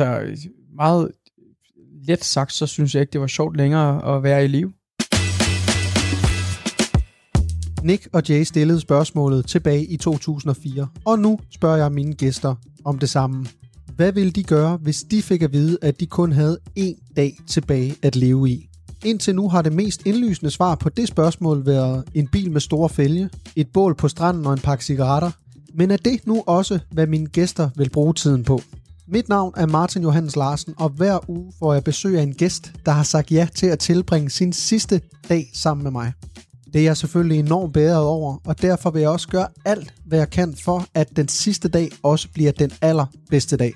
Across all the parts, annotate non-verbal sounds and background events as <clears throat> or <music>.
altså meget let sagt, så synes jeg ikke, det var sjovt længere at være i live. Nick og Jay stillede spørgsmålet tilbage i 2004, og nu spørger jeg mine gæster om det samme. Hvad ville de gøre, hvis de fik at vide, at de kun havde én dag tilbage at leve i? Indtil nu har det mest indlysende svar på det spørgsmål været en bil med store fælge, et bål på stranden og en pakke cigaretter. Men er det nu også, hvad mine gæster vil bruge tiden på? Mit navn er Martin Johannes Larsen, og hver uge får jeg besøg af en gæst, der har sagt ja til at tilbringe sin sidste dag sammen med mig. Det er jeg selvfølgelig enormt bedre over, og derfor vil jeg også gøre alt, hvad jeg kan for, at den sidste dag også bliver den allerbedste dag.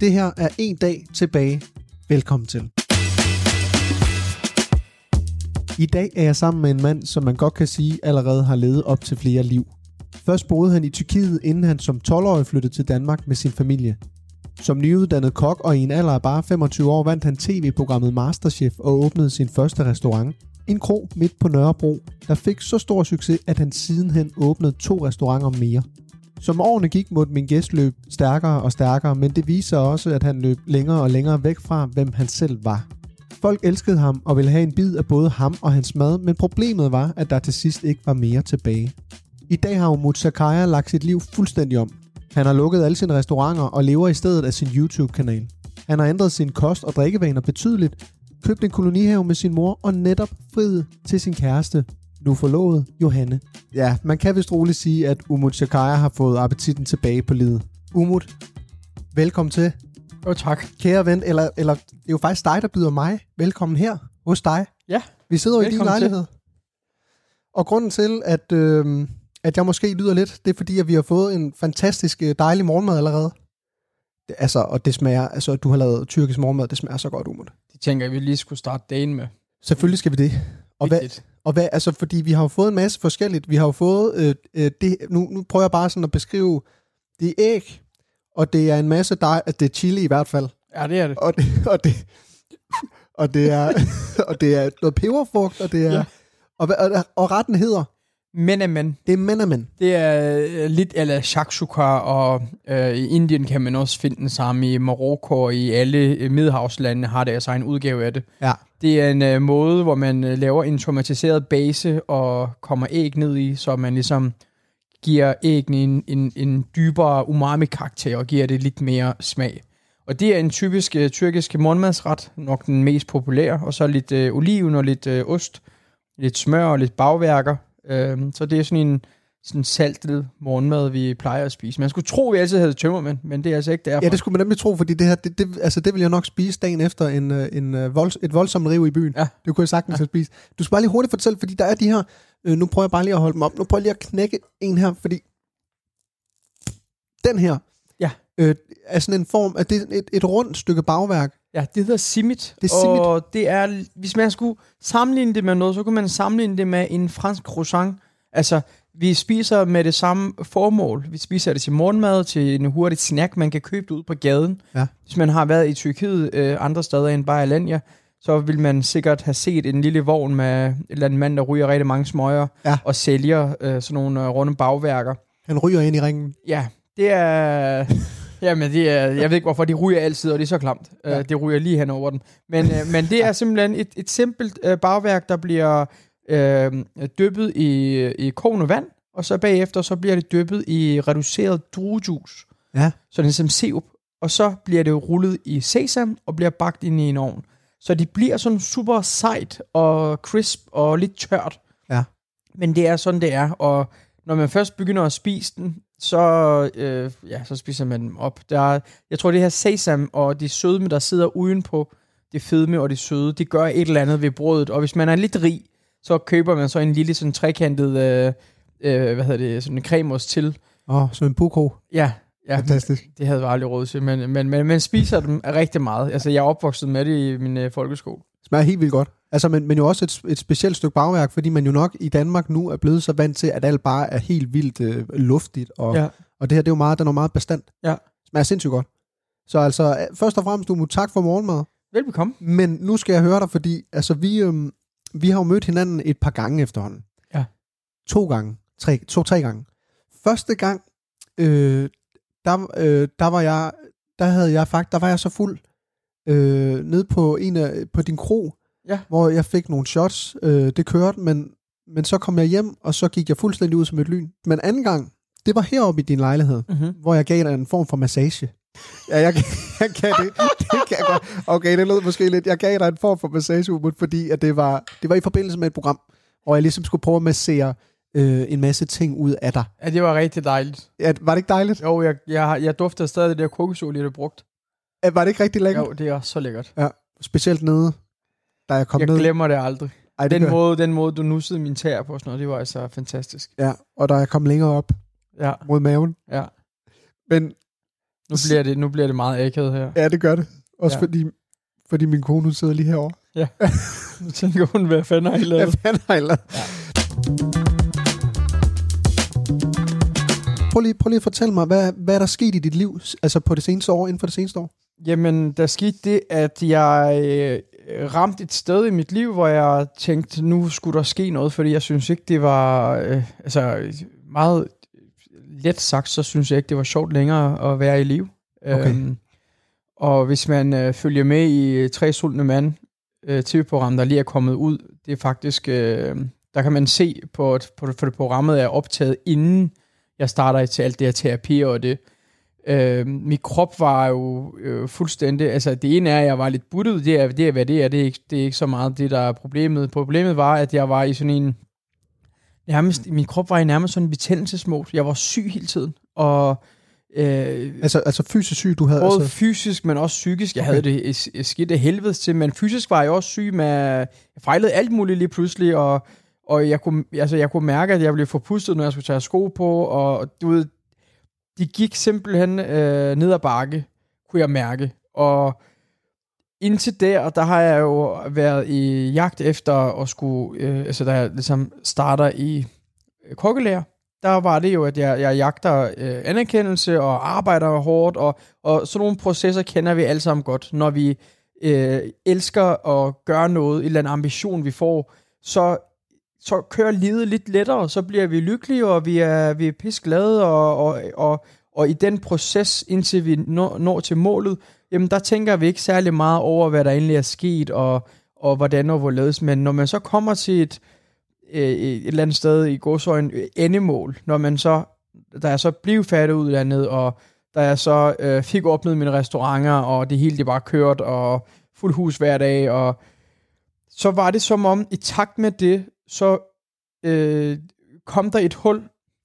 Det her er en dag tilbage. Velkommen til. I dag er jeg sammen med en mand, som man godt kan sige allerede har levet op til flere liv. Først boede han i Tyrkiet, inden han som 12-årig flyttede til Danmark med sin familie. Som nyuddannet kok og i en alder af bare 25 år vandt han tv-programmet Masterchef og åbnede sin første restaurant. En kro midt på Nørrebro, der fik så stor succes, at han sidenhen åbnede to restauranter mere. Som årene gik, måtte min gæst løbe stærkere og stærkere, men det viser også, at han løb længere og længere væk fra, hvem han selv var. Folk elskede ham og ville have en bid af både ham og hans mad, men problemet var, at der til sidst ikke var mere tilbage. I dag har Umut Sakaya lagt sit liv fuldstændig om. Han har lukket alle sine restauranter og lever i stedet af sin YouTube-kanal. Han har ændret sin kost- og drikkevaner betydeligt, købt en kolonihave med sin mor og netop friet til sin kæreste, nu forlovet Johanne. Ja, man kan vist roligt sige, at Umut Shakaya har fået appetitten tilbage på livet. Umut, velkommen til. Jo, tak. Kære ven, eller, eller det er jo faktisk dig, der byder mig velkommen her hos dig. Ja, Vi sidder jo i din Velkommen til. lejlighed. Og grunden til, at, øh, at jeg måske lyder lidt, det er fordi, at vi har fået en fantastisk øh, dejlig morgenmad allerede. Det, altså, og det smager, altså, du har lavet tyrkisk morgenmad, det smager så godt, Umut. det tænker jeg, vi lige skulle starte dagen med. Selvfølgelig skal vi det. Og hvad, og hvad, altså, fordi vi har jo fået en masse forskelligt. Vi har jo fået, øh, øh, det, nu, nu prøver jeg bare sådan at beskrive, det er æg, og det er en masse dej, at det er chili i hvert fald. Ja, det er det. Og det, og det, og det er, og det er noget peberfrugt, og det er, Ja. og, og, og retten hedder, Men, men, det er menamen. det er øh, lidt eller shakshuka, og øh, i Indien kan man også finde den samme, i Marokko og i alle øh, middelhavslande har deres egen udgave af det. Ja. Det er en øh, måde, hvor man øh, laver en tomatiseret base og kommer æg ned i, så man ligesom giver æggene en, en, en dybere umami-karakter og giver det lidt mere smag. Og det er en typisk øh, tyrkisk morgenmadsret, nok den mest populære, og så lidt øh, oliven og lidt øh, ost, lidt smør og lidt bagværker. Øh, så det er sådan en sådan saltet morgenmad, vi plejer at spise. Man skulle tro, vi altid havde tømmermænd, men det er altså ikke derfor. Ja, det skulle man nemlig tro, fordi det her, det, det, altså, det vil jeg nok spise dagen efter en, øh, en, øh, volds, et voldsomt riv i byen. Ja. Det kunne jeg sagtens ja. have spist. Du skal bare lige hurtigt fortælle, fordi der er de her, øh, nu prøver jeg bare lige at holde dem op, nu prøver jeg lige at knække en her, fordi den her, Ja. øh, er sådan en form, at det er et, et rundt stykke bagværk. Ja, det hedder simit. Det er simit. Og det er, hvis man skulle sammenligne det med noget, så kunne man sammenligne det med en fransk croissant. Altså, vi spiser med det samme formål. Vi spiser det til morgenmad, til en hurtig snack, man kan købe det ud på gaden. Ja. Hvis man har været i Tyrkiet øh, andre steder end bare Alanya, så vil man sikkert have set en lille vogn med en eller anden mand, der ryger rigtig mange smøger Ja. og sælger øh, sådan nogle øh, runde bagværker. Han ryger ind i ringen. Ja, det er... Jamen, det er, jeg ved ikke, hvorfor de ryger altid, og det er så klamt. Ja. Ja. Uh, det ryger lige hen over den. Men, uh, men det er <laughs> simpelthen et, et simpelt uh, bagværk, der bliver uh, dyppet i, i kogende vand, og så bagefter så bliver det dyppet i reduceret druejuice, Ja. så det er som sirup. Og så bliver det rullet i sesam og bliver bagt ind i en ovn. Så det bliver sådan super sejt og crisp og lidt tørt. Ja. Men det er sådan, det er. Og når man først begynder at spise den, så, øh, ja, så spiser man dem op. Der er, jeg tror, det her sesam og det sødme, der sidder udenpå, det fedme og det søde, det gør et eller andet ved brødet. Og hvis man er lidt rig, så køber man så en lille sådan trekantet, øh, øh, hvad hedder det, sådan en cremeost til. Åh, oh, som en buko. Ja, ja Fantastisk. det havde vi aldrig råd til, men, men, men man spiser dem rigtig meget. Altså, jeg er opvokset med det i min øh, folkeskole. Smager helt vildt godt. Altså, men, men jo også et, et specielt stykke bagværk, fordi man jo nok i Danmark nu er blevet så vant til, at alt bare er helt vildt øh, luftigt. Og, Ja. og det her, det er jo meget, den er meget bestandt. Ja. Smager sindssygt godt. Så altså, øh, først og fremmest, du må tak for morgenmad. Velbekomme. Men nu skal jeg høre dig, fordi altså, vi, øhm, vi har jo mødt hinanden et par gange efterhånden. Ja. To gange. Tre, to-tre gange. Første gang, øh, der, øh, der var jeg der havde jeg faktisk, der var jeg så fuld øh, ned på en af, på din kro, Ja. hvor jeg fik nogle shots. Øh, det kørte, men, men så kom jeg hjem, og så gik jeg fuldstændig ud som et lyn. Men anden gang, det var heroppe i din lejlighed, Mm-hmm. hvor jeg gav dig en form for massage. Ja, jeg, <laughs> jeg kan det. Det kan jeg godt. Okay, det lød måske lidt. Jeg gav dig en form for massage, Umut, fordi at det, var, det var i forbindelse med et program, hvor jeg ligesom skulle prøve at massere øh, en masse ting ud af dig. Ja, det var rigtig dejligt. Ja, var det ikke dejligt? Jo, jeg, jeg, jeg dufter stadig det der kokosolie, du brugt. Ja, Var det ikke rigtig lækkert? Jo, det er så lækkert. Ja, specielt nede, da jeg kom Jeg ned. glemmer det aldrig. Ej, det Den gør- måde, den måde, du nussede min tær på sådan noget, det var altså fantastisk. Ja, og da jeg kom længere op Ja, mod maven. ja. Men Nu bliver det, nu bliver det meget akavet her. ja, det gør det. Også Ja. ja. fordi, fordi min kone hun sidder lige herovre. <laughs> Nu tænker hun, hvad fanden har I Hvad lavet? fanden har jeg lavet? Ja. Prøv lige, prøv lige at fortælle mig, hvad, hvad er der sket i dit liv, altså på det seneste år, inden for det seneste år? Jamen, der skete det, at jeg øh, ramte et sted i mit liv, hvor jeg tænkte, nu skulle der ske noget, fordi jeg synes ikke, det var, øh, altså meget let sagt, så synes jeg ikke, det var sjovt længere at være i liv. Okay. Øhm, og hvis man øh, følger med i Tre Sultne Mand, øh, tv-program, der lige er kommet ud, det er faktisk, øh, der kan man se på, på, for det programmet er optaget inden jeg starter til alt det her terapi og det. Øh, min krop var jo øh, fuldstændig, altså det ene er, at jeg var lidt buttet, det er, det er hvad det er, det er, ikke, det er ikke så meget det, der er problemet. Problemet var, at jeg var i sådan en, nærmest, min krop var i nærmest sådan en betændelsesmode. Jeg var syg hele tiden, og øh, Altså, altså fysisk syg, du havde både altså... fysisk, men også psykisk. Jeg havde det skidt af helvede til, men fysisk var jeg også syg med, jeg fejlede alt muligt lige pludselig, og, og jeg, kunne, altså, jeg kunne mærke, at jeg blev forpustet, når jeg skulle tage sko på, og du ved, de gik simpelthen øh, ned ad bakke, kunne jeg mærke, og indtil der, der har jeg jo været i jagt efter at skulle, øh, altså da jeg ligesom starter i øh, kokkelærer, der var det jo, at jeg, jeg jagter øh, anerkendelse og arbejder hårdt, og, og sådan nogle processer kender vi alle sammen godt. Når vi øh, elsker at gøre noget, en eller anden ambition, vi får, så, så kører livet lidt lettere, så bliver vi lykkelige, og vi er, vi er pisglade, og, og, og, og i den proces, indtil vi når, når til målet, jamen der tænker vi ikke særlig meget over, hvad der egentlig er sket, og, og hvordan og hvorledes. Men når man så kommer til et, øh, et eller andet sted i godsøjen endemål, når man så, der er så blev færdiguddannet, og da jeg så øh, fik åbnet mine restauranter, og det hele det bare kørt, og fuld hus hver dag, og så var det som om, i takt med det, så øh, kom der et hul,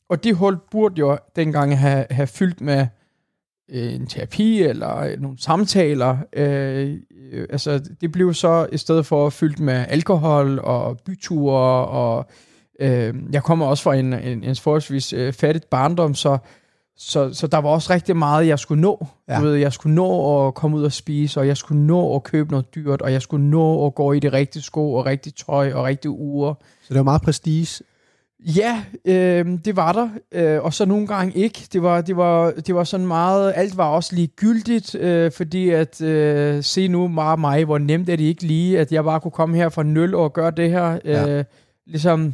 og det hul burde jo dengang have, have fyldt med øh, en terapi eller øh, nogle samtaler. Øh, øh, altså, det blev så i stedet for fyldt med alkohol og byture, og øh, jeg kommer også fra en, en, en forholdsvis øh, fattigt barndom, så, så, så der var også rigtig meget, jeg skulle nå. Ja. Du ved, jeg skulle nå at komme ud og spise, og jeg skulle nå at købe noget dyrt, og jeg skulle nå at gå i det rigtige sko, og rigtigt tøj, og rigtige uger. Så det var meget prestige. Ja, øh, det var der, øh, og så nogle gange ikke. Det var, det var, det var sådan meget, alt var også ligegyldigt, øh, fordi at, øh, se nu meget mig, hvor nemt er det ikke lige, at jeg bare kunne komme her fra nul og gøre det her, øh, Ja. ligesom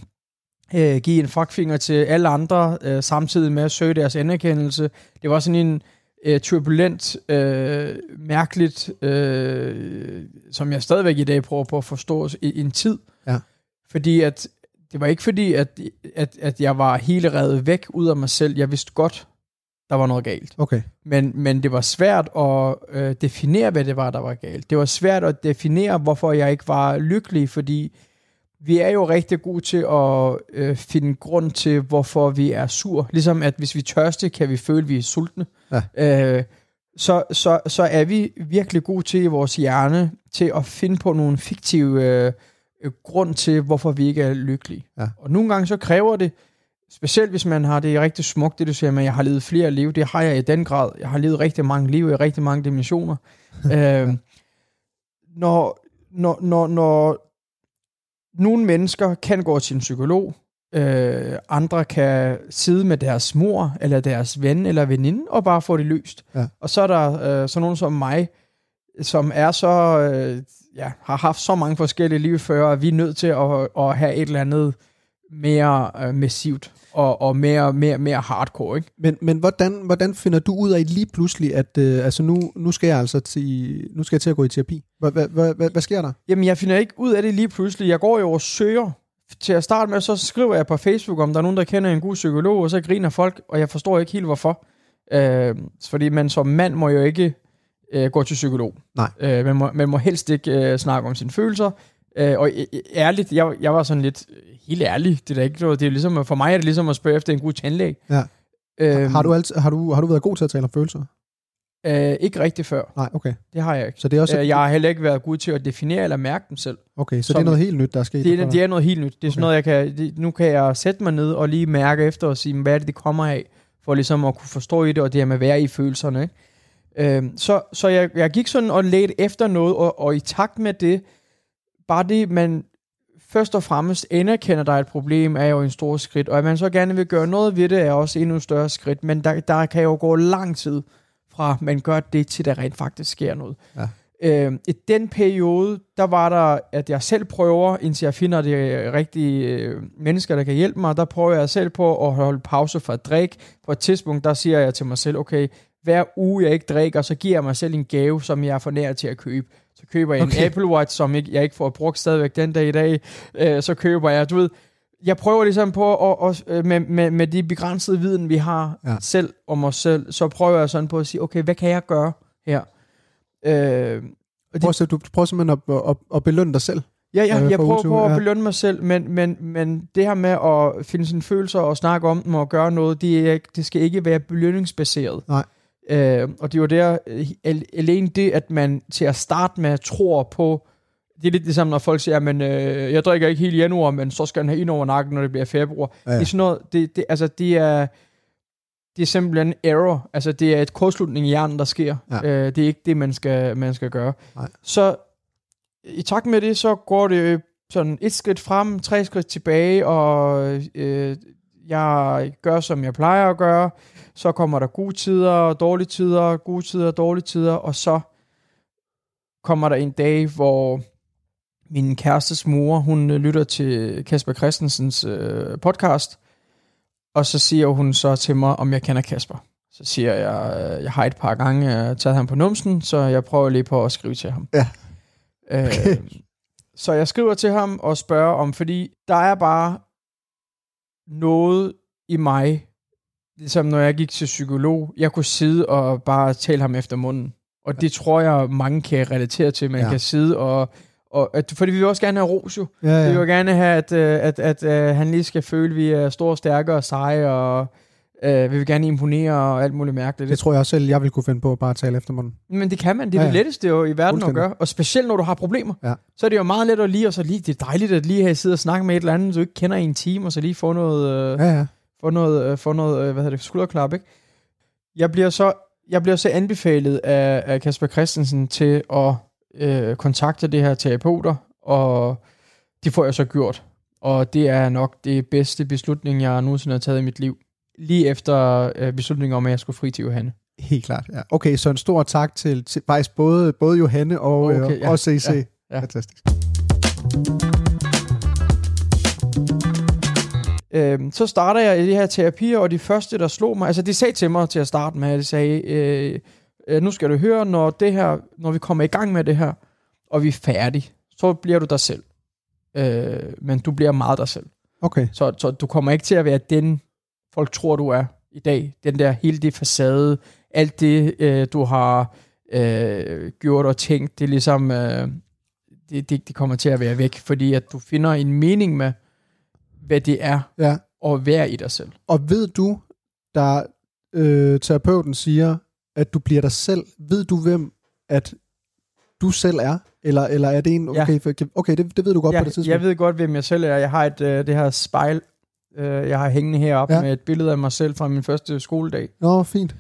øh, give en fuckfinger til alle andre, øh, samtidig med at søge deres anerkendelse. Det var sådan en øh, turbulent, øh, mærkeligt, øh, som jeg stadigvæk i dag prøver på at forstå i en tid. Ja. Fordi at det var ikke fordi, at, at, at jeg var helt revet væk ud af mig selv. Jeg vidste godt, der var noget galt. Okay. Men, men det var svært at øh, definere, hvad det var, der var galt. Det var svært at definere, hvorfor jeg ikke var lykkelig, fordi vi er jo rigtig gode til at øh, finde grund til, hvorfor vi er sur. Ligesom at hvis vi tørste, kan vi føle, at vi er sultne. Ja. Øh, så, så, så er vi virkelig gode til i vores hjerne til at finde på nogle fiktive øh, grund til, hvorfor vi ikke er lykkelige. Ja. Og nogle gange så kræver det, specielt hvis man har det rigtig smukt, det du siger at jeg har levet flere liv, det har jeg i den grad. Jeg har levet rigtig mange liv i rigtig mange dimensioner. <laughs> øh, når, når, når, når nogle mennesker kan gå til en psykolog, øh, andre kan sidde med deres mor, eller deres ven eller veninde, og bare få det løst. Ja. Og så er der øh, så nogen som mig, som er så, øh, ja, har haft så mange forskellige liv før, at vi er nødt til at, at have et eller andet mere øh, massivt og, og mere, mere, mere hardcore. Ikke? Men, men hvordan, hvordan finder du ud af lige pludselig, at øh, altså nu, nu, skal jeg altså til, nu skal jeg til at gå i terapi? Hvad, hvad, hvad, hvad, sker der? Jamen, jeg finder ikke ud af det lige pludselig. Jeg går jo og søger. Til at starte med, så skriver jeg på Facebook, om der er nogen, der kender en god psykolog, og så griner folk, og jeg forstår ikke helt, hvorfor. Øh, fordi man som mand må jo ikke øh, gå til psykolog. Nej. Øh, man, må, man må helst ikke øh, snakke om sine følelser. Øh, og øh, ærligt, jeg, jeg var sådan lidt øh, helt ærlig. Det er ikke. Det er ligesom, for mig er det ligesom at spørge efter en god tandlæge. Ja. Øh, Har du, altid, har, du, har du været god til at tale om følelser? øh, ikke rigtig før. Nej, okay. Det har jeg ikke. Så det er også... Øh, jeg har heller ikke været god til at definere eller mærke dem selv. Okay, så som- det er noget helt nyt, der er sket? Det, er- det er noget helt nyt. Det er sådan Okay. noget, jeg kan, det, nu kan jeg sætte mig ned og lige mærke efter og sige, hvad er det, det kommer af, for ligesom at kunne forstå i det, og det her med at være i følelserne. Ikke? Øhm, så så jeg, jeg gik sådan og ledte efter noget, og, og i takt med det, bare det, man først og fremmest anerkender, der er et problem, er jo en stor skridt, og at man så gerne vil gøre noget ved det, er også endnu større skridt, men der, der kan jo gå lang tid fra, man gør det, til der rent faktisk sker noget. Ja. Øh, I den periode, der var der, at jeg selv prøver, indtil jeg finder de rigtige øh, mennesker, der kan hjælpe mig, der prøver jeg selv på at holde pause fra at drikke. På et tidspunkt, der siger jeg til mig selv, okay, hver uge jeg ikke drikker, så giver jeg mig selv en gave, som jeg er for nær til at købe. Så køber jeg okay. En Apple Watch, som ikke, jeg ikke får brugt stadigvæk den dag i dag. Øh, så køber jeg, du ved, jeg prøver ligesom på, at, at, øh, med, med, med de begrænsede viden, vi har Ja. selv om os selv, så prøver jeg sådan på at sige, okay, hvad kan jeg gøre her? Øh, det, Prøv, at- du prøver simpelthen at, at, at belønne dig selv. Ja, ja, øh, jeg prøver på at belønne mig selv, men, men, men det her med at finde sine følelser og snakke om dem og gøre noget, det, det skal ikke være belønningsbaseret. Nej. Øh, og det er jo der, øh, al- alene det, at man til at starte med tror på, det er lidt ligesom, når folk siger, men øh, jeg drikker ikke hele januar, men så skal han have ind over nakken, når det bliver februar. Ja. Ja. Det er sådan noget, det, det, altså det er, det er simpelthen error. Altså det er et kortslutning i hjernen, der sker. Ja. Øh, det er ikke det, man skal, man skal gøre. Nej. Så i takt med det, så går det sådan et skridt frem, tre skridt tilbage, og øh, jeg gør, som jeg plejer at gøre. Så kommer der gode tider, dårlige tider, gode tider, dårlige tider, og så kommer der en dag, hvor min kærestes mor, hun øh, lytter til Kasper Christensens øh, podcast, og så siger hun så til mig, om jeg kender Kasper. Så siger jeg, øh, jeg har et par gange øh, taget ham på numsen, så jeg prøver lige på at skrive til ham. Ja. Øh, så jeg skriver til ham og spørger om, fordi der er bare noget i mig, ligesom når jeg gik til psykolog, jeg kunne sidde og bare tale ham efter munden. Og det tror jeg, mange kan relatere til. Man Ja. kan sidde og... og at, fordi vi vil også gerne have ros jo. Ja, Ja. Vi vil gerne have, at, øh, at, at, at han lige skal føle, at vi er store, stærke og seje, og øh, vi vil gerne imponere og alt muligt mærkeligt. Det tror jeg også selv, jeg vil kunne finde på at bare tale efter munden. Men det kan man. Det er Ja, ja, det letteste jo i verden at gøre. Og specielt når du har problemer. Ja. Så er det jo meget let at lige, og så lige, det er dejligt at lige have siddet og snakke med et eller andet, du ikke kender i en time, og så lige få noget, øh, Ja, ja. Få noget, øh, få noget øh, hvad hedder det, skulderklap, ikke? Jeg bliver så, jeg bliver så anbefalet af, af Kasper Christensen til at øh, kontakte det her terapeuter, og det får jeg så gjort. Og det er nok det bedste beslutning, jeg nogensinde har taget i mit liv. Lige efter øh, beslutningen om, at jeg skulle fri til Johanne. Helt klart, ja. Okay, så en stor tak til, til faktisk både, både Johanne og, Okay, øh, ja, og CC. ja, ja. Fantastisk. Øhm, så starter jeg i de her terapier, og de første, der slog mig, altså de sagde til mig til at starte med, at de sagde, øh, øh, nu skal du høre, når, det her, når vi kommer i gang med det her, og vi er færdige, så bliver du dig selv. Øh, men du bliver meget dig selv. Okay, Så, så du kommer ikke til at være den, folk tror, du er i dag. Den der, hele det facade, alt det, øh, du har øh, gjort og tænkt, det er ligesom, øh, det, det, det kommer til at være væk, fordi at du finder en mening med, hvad det er ja. at være i dig selv. Og ved du, der øh, terapeuten siger, at du bliver dig selv, ved du hvem, at du selv er? Eller, eller er det en, Ja. okay, for, okay det, det ved du godt på det tidspunkt. jeg ved godt, hvem jeg selv er. Jeg har et, øh, det her spejl, øh, jeg har hængende heroppe Ja. ja. med et billede af mig selv fra min første skoledag. Nå, fint.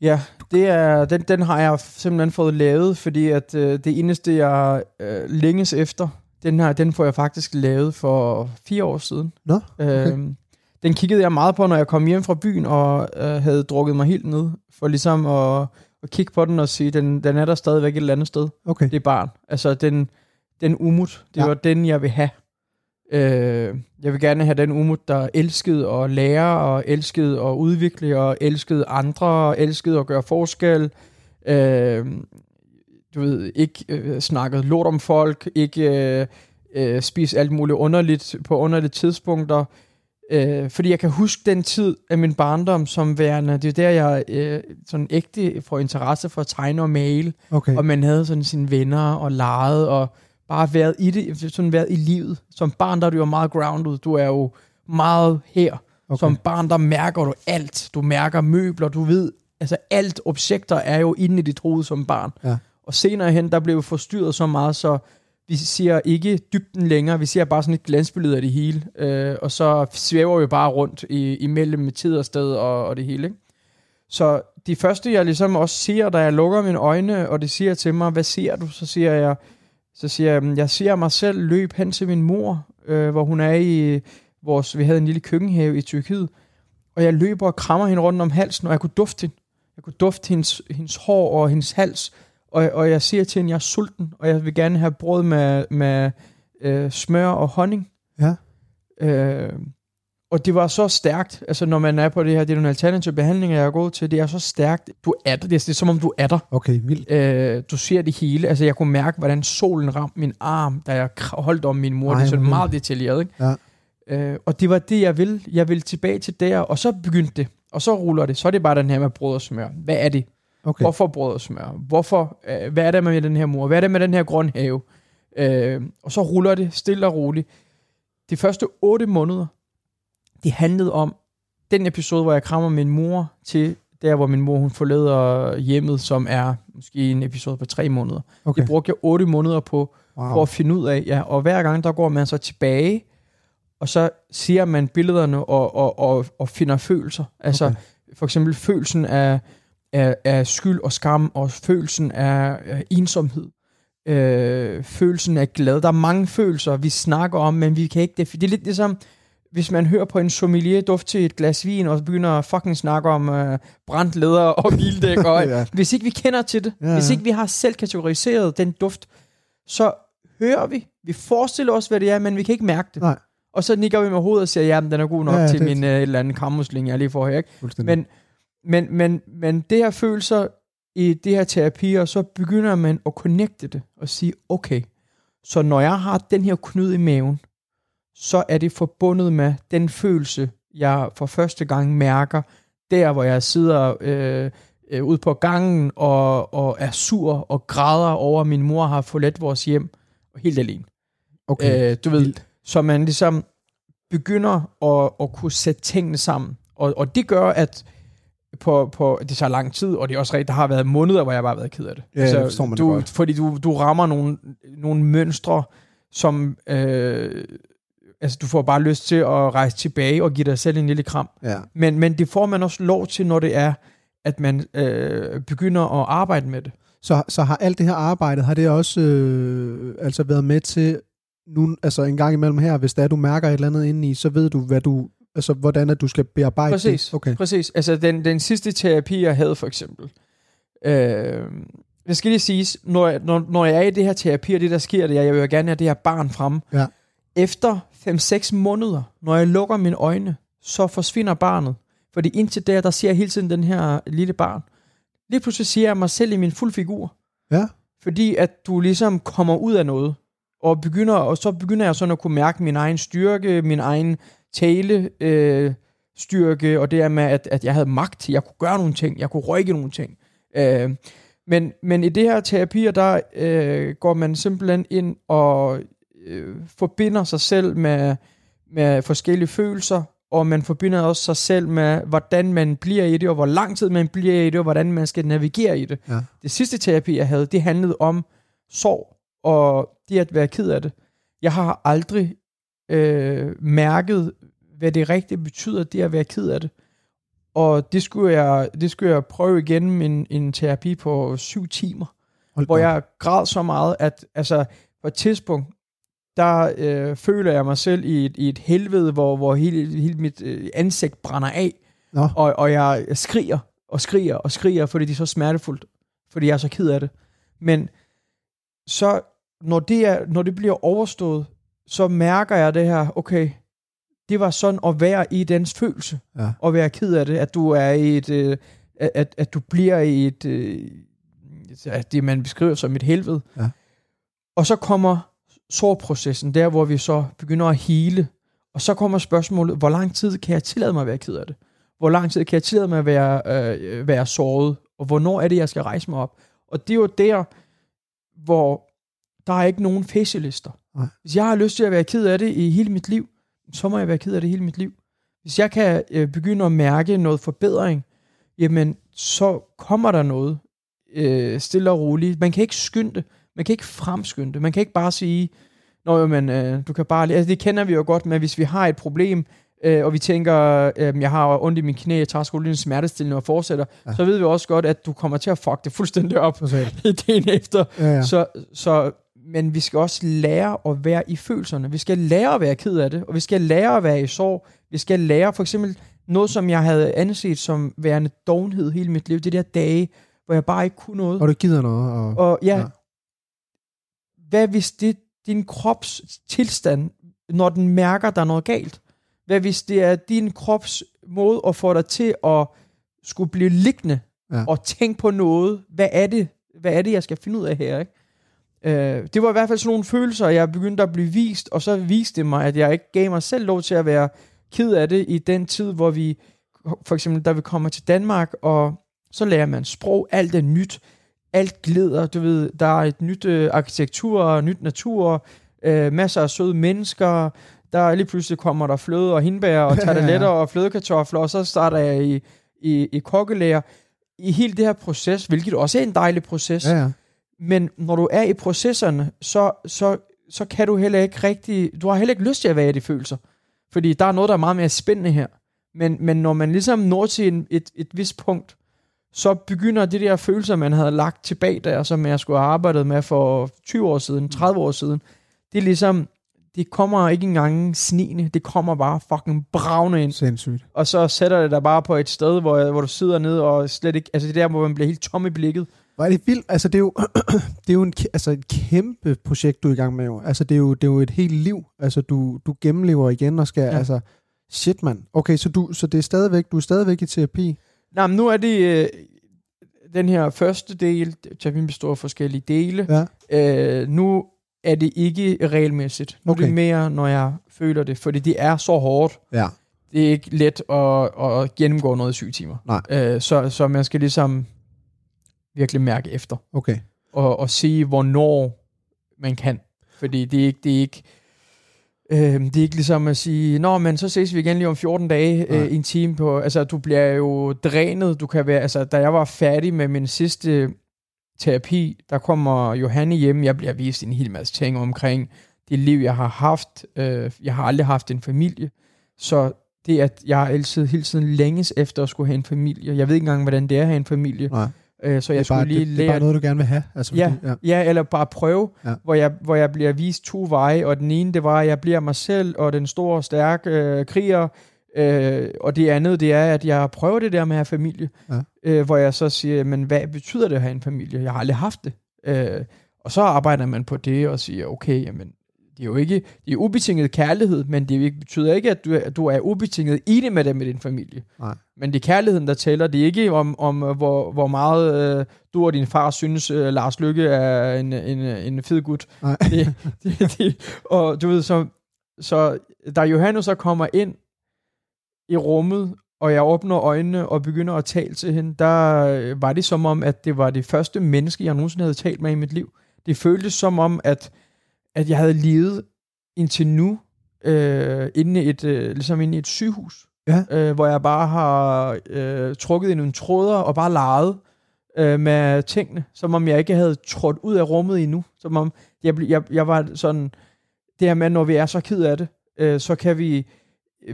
Ja, det er, den, den har jeg simpelthen fået lavet, fordi at øh, det eneste, jeg øh, længes efter, den her, den får jeg faktisk lavet for fire år siden. Nå, okay. Øhm, den kiggede jeg meget på, når jeg kom hjem fra byen og øh, havde drukket mig helt ned, for ligesom at, at kigge på den og sige, den, den er der stadigvæk et eller andet sted. Okay. Det er barn. Altså, den, den umut, det Ja. var den, jeg vil have. Øh, jeg vil gerne have den Umut, der elskede at lære, og elskede at udvikle, og elskede andre, og elskede at gøre forskel. Øh, du ved, ikke øh, snakket lort om folk, ikke øh, øh, spise alt muligt underligt på underlige tidspunkter. Øh, fordi jeg kan huske den tid af min barndom som værende, det er der, jeg øh, sådan ægte får interesse for at tegne og male, Okay. og man havde sådan sine venner og leget, og bare været i det, sådan været i livet. Som barn, der er du jo meget grounded, du er jo meget her. Okay. Som barn, der mærker du alt. Du mærker møbler, du ved, altså alt objekter er jo inde i dit hoved som barn. Ja. Og senere hen, der blev forstyrret så meget, så vi ser ikke dybden længere, vi ser bare sådan et glansbillede af det hele, øh, og så svæver vi bare rundt i, imellem tid og sted og, og det hele. Ikke? Så det første, jeg ligesom også ser, da jeg lukker mine øjne, og det siger til mig, hvad ser du? Så siger jeg, så siger jeg, jeg ser mig selv løbe hen til min mor, øh, hvor hun er i vores, vi havde en lille køkkenhave i Tyrkiet, og jeg løber og krammer hende rundt om halsen, og jeg kunne dufte hende. Jeg kunne dufte hendes, hendes hår og hendes hals, og, og jeg siger til hende, jeg er sulten, og jeg vil gerne have brød med, med øh, smør og honning. Ja. Øh, og det var så stærkt, altså når man er på det her, det er nogle alternative behandlinger, jeg har gået til, det er så stærkt. Du er der, det er, det er som om du er der. Okay, vildt. Øh, du ser det hele. Altså, jeg kunne mærke, hvordan solen ramte min arm, da jeg holdt om min mor. Ej, det er sådan meget detaljeret, ikke? Ja. Øh, og det var det, jeg ville. Jeg ville tilbage til der, og så begyndte det. Og så ruller det. Så er det bare den her med brød og smør. Hvad er det? Okay. Hvorfor brød og smør? Hvorfor, øh, hvad er det med den her mor? Hvad er det med den her grøn have? Øh, og så ruller det stille og roligt. De første otte måneder, det handlede om den episode, hvor jeg krammer min mor til der, hvor min mor hun forlader hjemmet, som er måske en episode på tre måneder. Okay. Det brugte jeg otte måneder på, Wow. for at finde ud af, ja, og hver gang der går man så tilbage, og så ser man billederne og, og, og, og finder følelser. Altså okay. for eksempel følelsen af, af, af skyld og skam, og følelsen af, af ensomhed, øh, følelsen af glæde. Der er mange følelser, vi snakker om, men vi kan ikke... Det, det er lidt ligesom, hvis man hører på en sommelier duft til et glas vin, og begynder at fucking snakke om øh, brændt læder og bildæk. Og, <laughs> Ja. Hvis ikke vi kender til det, Ja, ja, hvis ikke vi har selv kategoriseret den duft, så hører vi. Vi forestiller os, hvad det er, men vi kan ikke mærke det. Nej. Og så nikker vi med hovedet og siger, ja, men den er god nok Ja, ja, til min øh, et eller anden kammusling, jeg lige får her. Ikke? Men, men, men, men det her følelser i det her terapier, så begynder man at connecte det og sige, okay, så når jeg har den her knud i maven, så er det forbundet med den følelse, jeg for første gang mærker, der hvor jeg sidder øh, øh, ude på gangen og, og er sur og græder over, at min mor har forladt vores hjem og helt alene. okay. Øh, du ved, Vildt. så man ligesom begynder at, at kunne sætte tingene sammen. Og, og det gør, at på, på, det tager lang tid, og det er også rigtigt, der har været måneder, hvor jeg bare har været ked af det. Ja, det forstår man du, godt. Fordi du, du rammer nogle, nogle mønstre, som øh, altså du får bare lyst til at rejse tilbage og give dig selv en lille kram. Ja. Men, men det får man også lov til, når det er, at man øh, begynder at arbejde med det. Så, så har alt det her arbejde, har det også øh, altså været med til, nu, altså en gang imellem her, hvis der du mærker et eller andet indeni, så ved du, hvad du, altså hvordan at du skal bearbejde Præcis, det. Okay. præcis. Altså den, den sidste terapi, jeg havde for eksempel, øh, det skal lige siges, når jeg, når, når jeg er i det her terapi, og det der sker, det er, jeg vil jo gerne have det her barn frem. Ja. Efter 5-6 måneder, når jeg lukker mine øjne, så forsvinder barnet. Fordi indtil der, der ser jeg hele tiden den her lille barn. Lige pludselig ser jeg mig selv i min fuld figur. Ja. Fordi at du ligesom kommer ud af noget. Og, begynder, og så begynder jeg sådan at kunne mærke min egen styrke, min egen tale, øh, styrke, og det er med, at, at jeg havde magt, jeg kunne gøre nogle ting, jeg kunne rykke nogle ting. Øh, men, men i det her terapier, der øh, går man simpelthen ind og øh, forbinder sig selv med, med forskellige følelser, og man forbinder også sig selv med, hvordan man bliver i det, og hvor lang tid man bliver i det, og hvordan man skal navigere i det. Ja. Det sidste terapi, jeg havde, det handlede om sorg, og det at være ked af det. Jeg har aldrig øh, mærket, hvad det rigtigt betyder, det at være ked af det. Og det skulle jeg, det skulle jeg prøve igen med en, en terapi på syv timer, Hold hvor op. jeg græd så meget, at altså, på et tidspunkt, der øh, føler jeg mig selv i et, i et helvede, hvor, hvor hele, hele mit øh, ansigt brænder af, Nå. og, og jeg skriger og skriger og skriger, fordi det er så smertefuldt, fordi jeg er så ked af det. Men så, når det, er, når det bliver overstået, så mærker jeg det her, okay, det var sådan at være i dens følelse, Ja. og være ked af det, at du er i et, øh, at, at du bliver i et, øh, det man beskriver som et helvede. Ja. Og så kommer sårprocessen, der hvor vi så begynder at hele, og så kommer spørgsmålet, hvor lang tid kan jeg tillade mig at være ked af det? Hvor lang tid kan jeg tillade mig at være, øh, være såret? Og hvornår er det, jeg skal rejse mig op? Og det er jo der, hvor der er ikke nogen facelister. Nej. Hvis jeg har lyst til at være ked af det i hele mit liv, så må jeg være ked af det hele mit liv. Hvis jeg kan øh, begynde at mærke noget forbedring, jamen så kommer der noget øh, stille og roligt. Man kan ikke skynde det. Man kan ikke fremskynde det. Man kan ikke bare sige, Nå jo, men øh, du kan bare... Altså, det kender vi jo godt med, hvis vi har et problem, øh, og vi tænker, øh, jeg har ondt i min knæ, jeg tager sgu lige en smertestillende og fortsætter, Ja. så ved vi også godt, at du kommer til at fuck det fuldstændig op Totalt. <laughs> dagen efter. Ja, ja. Så, så, men vi skal også lære at være i følelserne. Vi skal lære at være ked af det, og vi skal lære at være i sorg. Vi skal lære for eksempel noget, som jeg havde anset som værende dovenhed hele mit liv. Det der dage, hvor jeg bare ikke kunne noget. Og du gider noget. Og, Og ja, Ja. hvad hvis det din krops tilstand, når den mærker, der er noget galt? Hvad hvis det er din krops måde at få dig til at skulle blive liggende Ja. og tænke på noget? Hvad er det, hvad er det jeg skal finde ud af her? Ikke? Øh, det var i hvert fald sådan nogle følelser, jeg begyndte at blive vist, og så viste det mig, at jeg ikke gav mig selv lov til at være ked af det i den tid, hvor vi, for eksempel, da vi kommer til Danmark, og så lærer man sprog, alt er nyt, alt glider, du ved, der er et nyt øh, arkitektur, nyt natur, øh, masser af søde mennesker, der lige pludselig kommer der fløde og hindbær og <laughs> tarteletter og flødekartofler, og så starter jeg i, i, i kokkelærer. I hele det her proces, hvilket også er en dejlig proces, ja, ja. Men når du er i processerne, så, så, så kan du heller ikke rigtig, du har heller ikke lyst til at være i de følelser. Fordi der er noget, der er meget mere spændende her. Men, men når man ligesom når til en, et, et vist punkt, så begynder de der følelser, man havde lagt tilbage der, som jeg skulle have arbejdet med for 20 år siden, 30 år siden, det er ligesom, det kommer ikke engang snigende, det kommer bare fucking bravne ind Sindssygt. og så sætter det dig bare på et sted, hvor, hvor du sidder nede og slet ikke, altså det er der, hvor man bliver helt tom i blikket. Er det vildt. Altså, det er jo, <clears throat> det er jo en, altså, et kæmpe projekt, du er i gang med. Jo. Altså, det er jo, det er jo et helt liv. Altså, du, du gennemlever igen og skal... Ja. Altså, shit, mand. Okay, så, du, så det er stadigvæk, du er stadigvæk i terapi? Nej, men nu er det øh, den her første del, terapien består af forskellige dele. Ja. Øh, nu er det ikke regelmæssigt. Nu okay. er det mere, når jeg føler det, fordi det er så hårdt. Ja. Det er ikke let at, at gennemgå noget i syv timer. Nej. Øh, så, så man skal ligesom virkelig mærke efter. Okay. og, og sige, hvornår man kan. Fordi det er ikke, det er ikke, øh, det er ikke ligesom at sige, nå, men så ses vi igen lige om 14 dage Nej. øh, i en time på, altså du bliver jo drænet, du kan være, altså da jeg var færdig med min sidste terapi, der kommer Johanne hjem, jeg bliver vist en hel masse ting omkring det liv, jeg har haft, øh, jeg har aldrig haft en familie, så det at jeg altid hele tiden længes efter at skulle have en familie, jeg ved ikke engang, hvordan det er at have en familie, Nej. Øh, så jeg det, er skulle bare, lige det, det er bare noget, du gerne vil have. Altså, Ja. fordi, ja. Ja, eller bare prøve, ja. hvor, jeg, hvor jeg bliver vist to veje, og den ene, det var, at jeg bliver mig selv, og den store, stærke øh, kriger, øh, og det andet, det er, at jeg prøver det der med at have familie, Ja. øh, hvor jeg så siger, men hvad betyder det at have en familie? Jeg har aldrig haft det. Øh, og så arbejder man på det, og siger, okay, jamen, det er jo ikke, det er ubetinget kærlighed, men det betyder ikke, at du, er- at du er ubetinget i det med det med din familie. Nej. Men det er kærligheden, der tæller. Det er ikke om, om øh, hvor, hvor meget øh, du og din far synes, øh, Lars Lykke er en, en, en fed gut. Nej. Det, det, det, og du ved, så, så da Johannes så kommer ind i rummet, og jeg åbner øjnene og begynder at tale til hende, der øh, var det som om, at det var det første menneske, jeg nogensinde havde talt med i mit liv. Det føltes som om, at, at jeg havde levet indtil nu, øh, inde i et, øh, ligesom inde i et sygehus Ja. øh, hvor jeg bare har øh, trukket i nogle tråder og bare leget øh, med tingene, som om jeg ikke havde trådt ud af rummet endnu. Som om jeg, jeg, jeg var sådan, det her med, når vi er så ked af det, øh, så kan vi,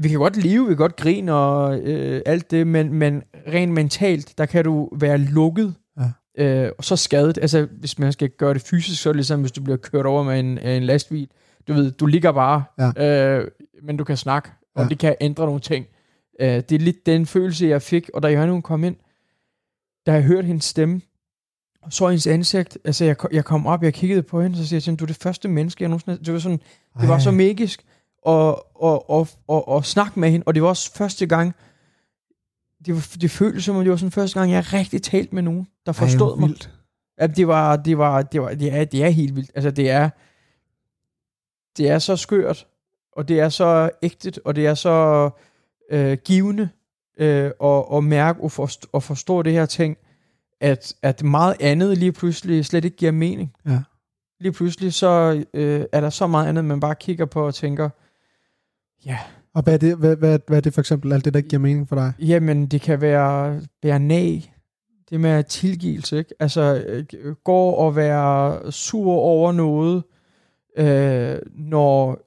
vi kan godt leve, vi kan godt grine og øh, alt det, men, men rent mentalt, der kan du være lukket. Øh, og så skadet. Altså, hvis man skal gøre det fysisk, så er det ligesom, hvis du bliver kørt over med en, en lastbil. Du ved, du ligger bare, øh, men du kan snakke, og Ja. det kan ændre nogle ting. Øh, det er lidt den følelse, jeg fik, og da hun kom ind, da jeg hørte hendes stemme, og så hendes ansigt, altså jeg, jeg kom op, jeg kiggede på hende, så siger jeg til hende, du er det første menneske, jeg nogensinde, det var sådan, det var så magisk, og, og, og, og, og snakke med hende, og det var også første gang, det, var, det føltes som om, det var sådan første gang, jeg rigtig talt med nogen, der Ej, forstod hvor mig. vildt. Ja, det var, det var, det var, det er, det er helt vildt. Altså, det er, det er så skørt, og det er så ægtet, og det er så øh, givende øh, at, at mærke og forstå, og forstå det her ting, at, at meget andet lige pludselig slet ikke giver mening. Ja. Lige pludselig så øh, er der så meget andet, man bare kigger på og tænker, ja, Og hvad er, det, hvad, hvad, hvad er det for eksempel, alt det, der giver mening for dig? Jamen, det kan være, være nag. Det med tilgivelse, ikke? Altså, øh, gå og være sur over noget, øh, når,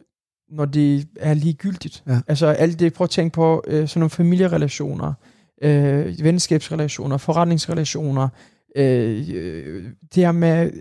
når det er ligegyldigt. Ja. Altså, alt det, prøv at tænke på øh, sådan nogle familierelationer, øh, venskabsrelationer, forretningsrelationer, øh, øh, det her med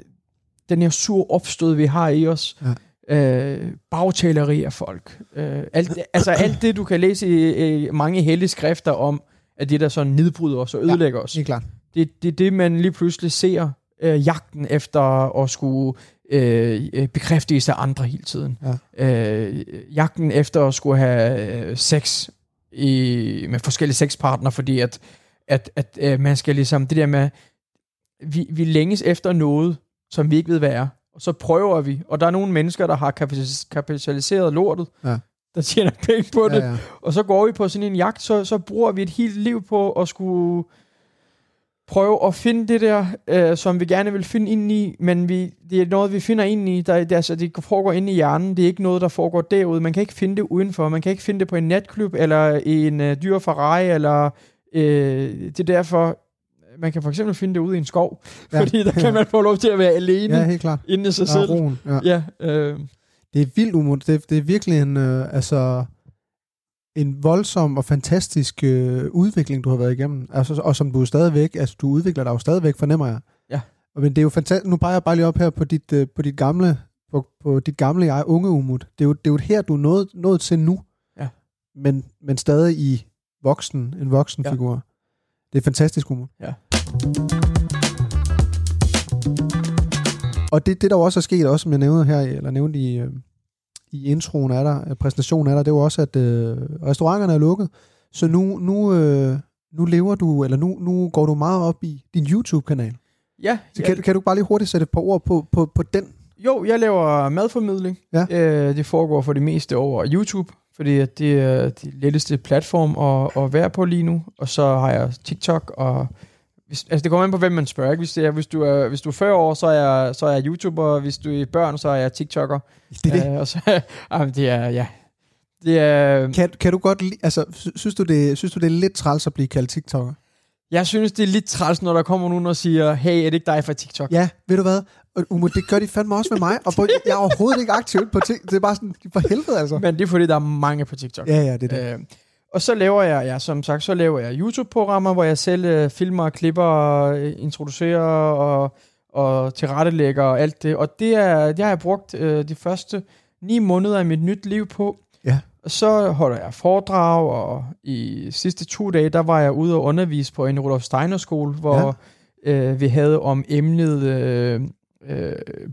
den her sur opstød, vi har i os, Ja. Øh, bagtaleri af folk. Øh, alt, altså alt det, du kan læse i, i mange hellige skrifter om, at det der sådan nedbryder os og ødelægger os. Helt klart. Det, det er det, man lige pludselig ser, øh, jagten efter at skulle øh, øh, bekræftes af andre hele tiden. Ja. Øh, jagten efter at skulle have øh, sex i, med forskellige sexpartnere, fordi at, at, at øh, man skal ligesom, det der med, vi, vi længes efter noget, som vi ikke ved, hvad er, og så prøver vi, og der er nogle mennesker, der har kapital- kapitaliseret lortet, Ja. der tjener penge på det, Ja, ja. og så går vi på sådan en jagt, så, så bruger vi et helt liv på at skulle prøve at finde det der, øh, som vi gerne vil finde ind i, men vi, det er noget, vi finder ind i, der, det, altså, det foregår inde i hjernen, det er ikke noget, der foregår derude, man kan ikke finde det udenfor, man kan ikke finde det på en natklub, eller i en øh, dyr Ferrari, eller øh, det er derfor, man kan for eksempel finde det ude i en skov, Ja. <laughs> fordi der kan man få lov til at være alene ja, helt klart. inde i sig Ja, selv. roen. Ja. Ja, øh, Det er vildt umod. Det, det er virkelig en, øh, altså, en voldsom og fantastisk øh, udvikling, du har været igennem. Altså, og som du er stadigvæk, altså du udvikler dig jo stadigvæk, fornemmer jeg. Ja. Og Men det er jo fantastisk. Nu peger jeg bare lige op her på dit, øh, på dit gamle, på, på dit gamle jeg, unge Umut. Det er jo, det er jo her, du er nået, nået til nu. Ja. Men, men stadig i voksen, en voksen Ja. figur. Det er fantastisk Umut. Ja. Og det, det der også er sket, også som jeg nævnte her, eller nævnte i, øh, i introen af der, øh, præsentationen af der, det er jo også, at øh, restauranterne er lukket. Så nu, nu, øh, nu lever du, eller nu, nu går du meget op i din YouTube-kanal. ja, Så ja, kan, kan du bare lige hurtigt sætte et par ord på, på, på den? Jo, jeg laver madformidling. Ja. Øh, det foregår for det meste over YouTube, fordi at det er det letteste platform at, at være på lige nu. Og så har jeg TikTok, og hvis, altså det kommer an på, hvem man spørger. Ikke? Hvis, det er, hvis, du er, hvis du er 40 år, så er, jeg, så er jeg YouTuber, og hvis du er børn, så er jeg TikToker. Det er det. Øh, og så, <laughs> jamen, det er, ja. Det er, Kan, kan du godt lide, altså, sy- synes du, det, synes du, det er lidt træls at blive kaldt TikToker? jeg synes, det er lidt træls, når der kommer nogen og siger, hey, er det ikke dig fra TikTok? Ja, ved du hvad? Og, Umo, det gør de fandme også med mig, og på, jeg er overhovedet ikke aktiv på TikTok. Det er bare sådan, for helvede altså. Men det er fordi, der er mange på TikTok. Ja, ja, det er det. Øh, og så laver jeg, ja, som sagt, så laver jeg YouTube-programmer, hvor jeg selv øh, filmer, klipper, øh, introducerer og, og tilrettelægger og alt det. Og det, er, det har jeg brugt øh, de første ni måneder af mit nyt liv på. Ja. Og så holder jeg foredrag, og i sidste to dage, der var jeg ude og undervise på en Rudolf Steiner skole, hvor ja. øh, vi havde om emnet øh, øh,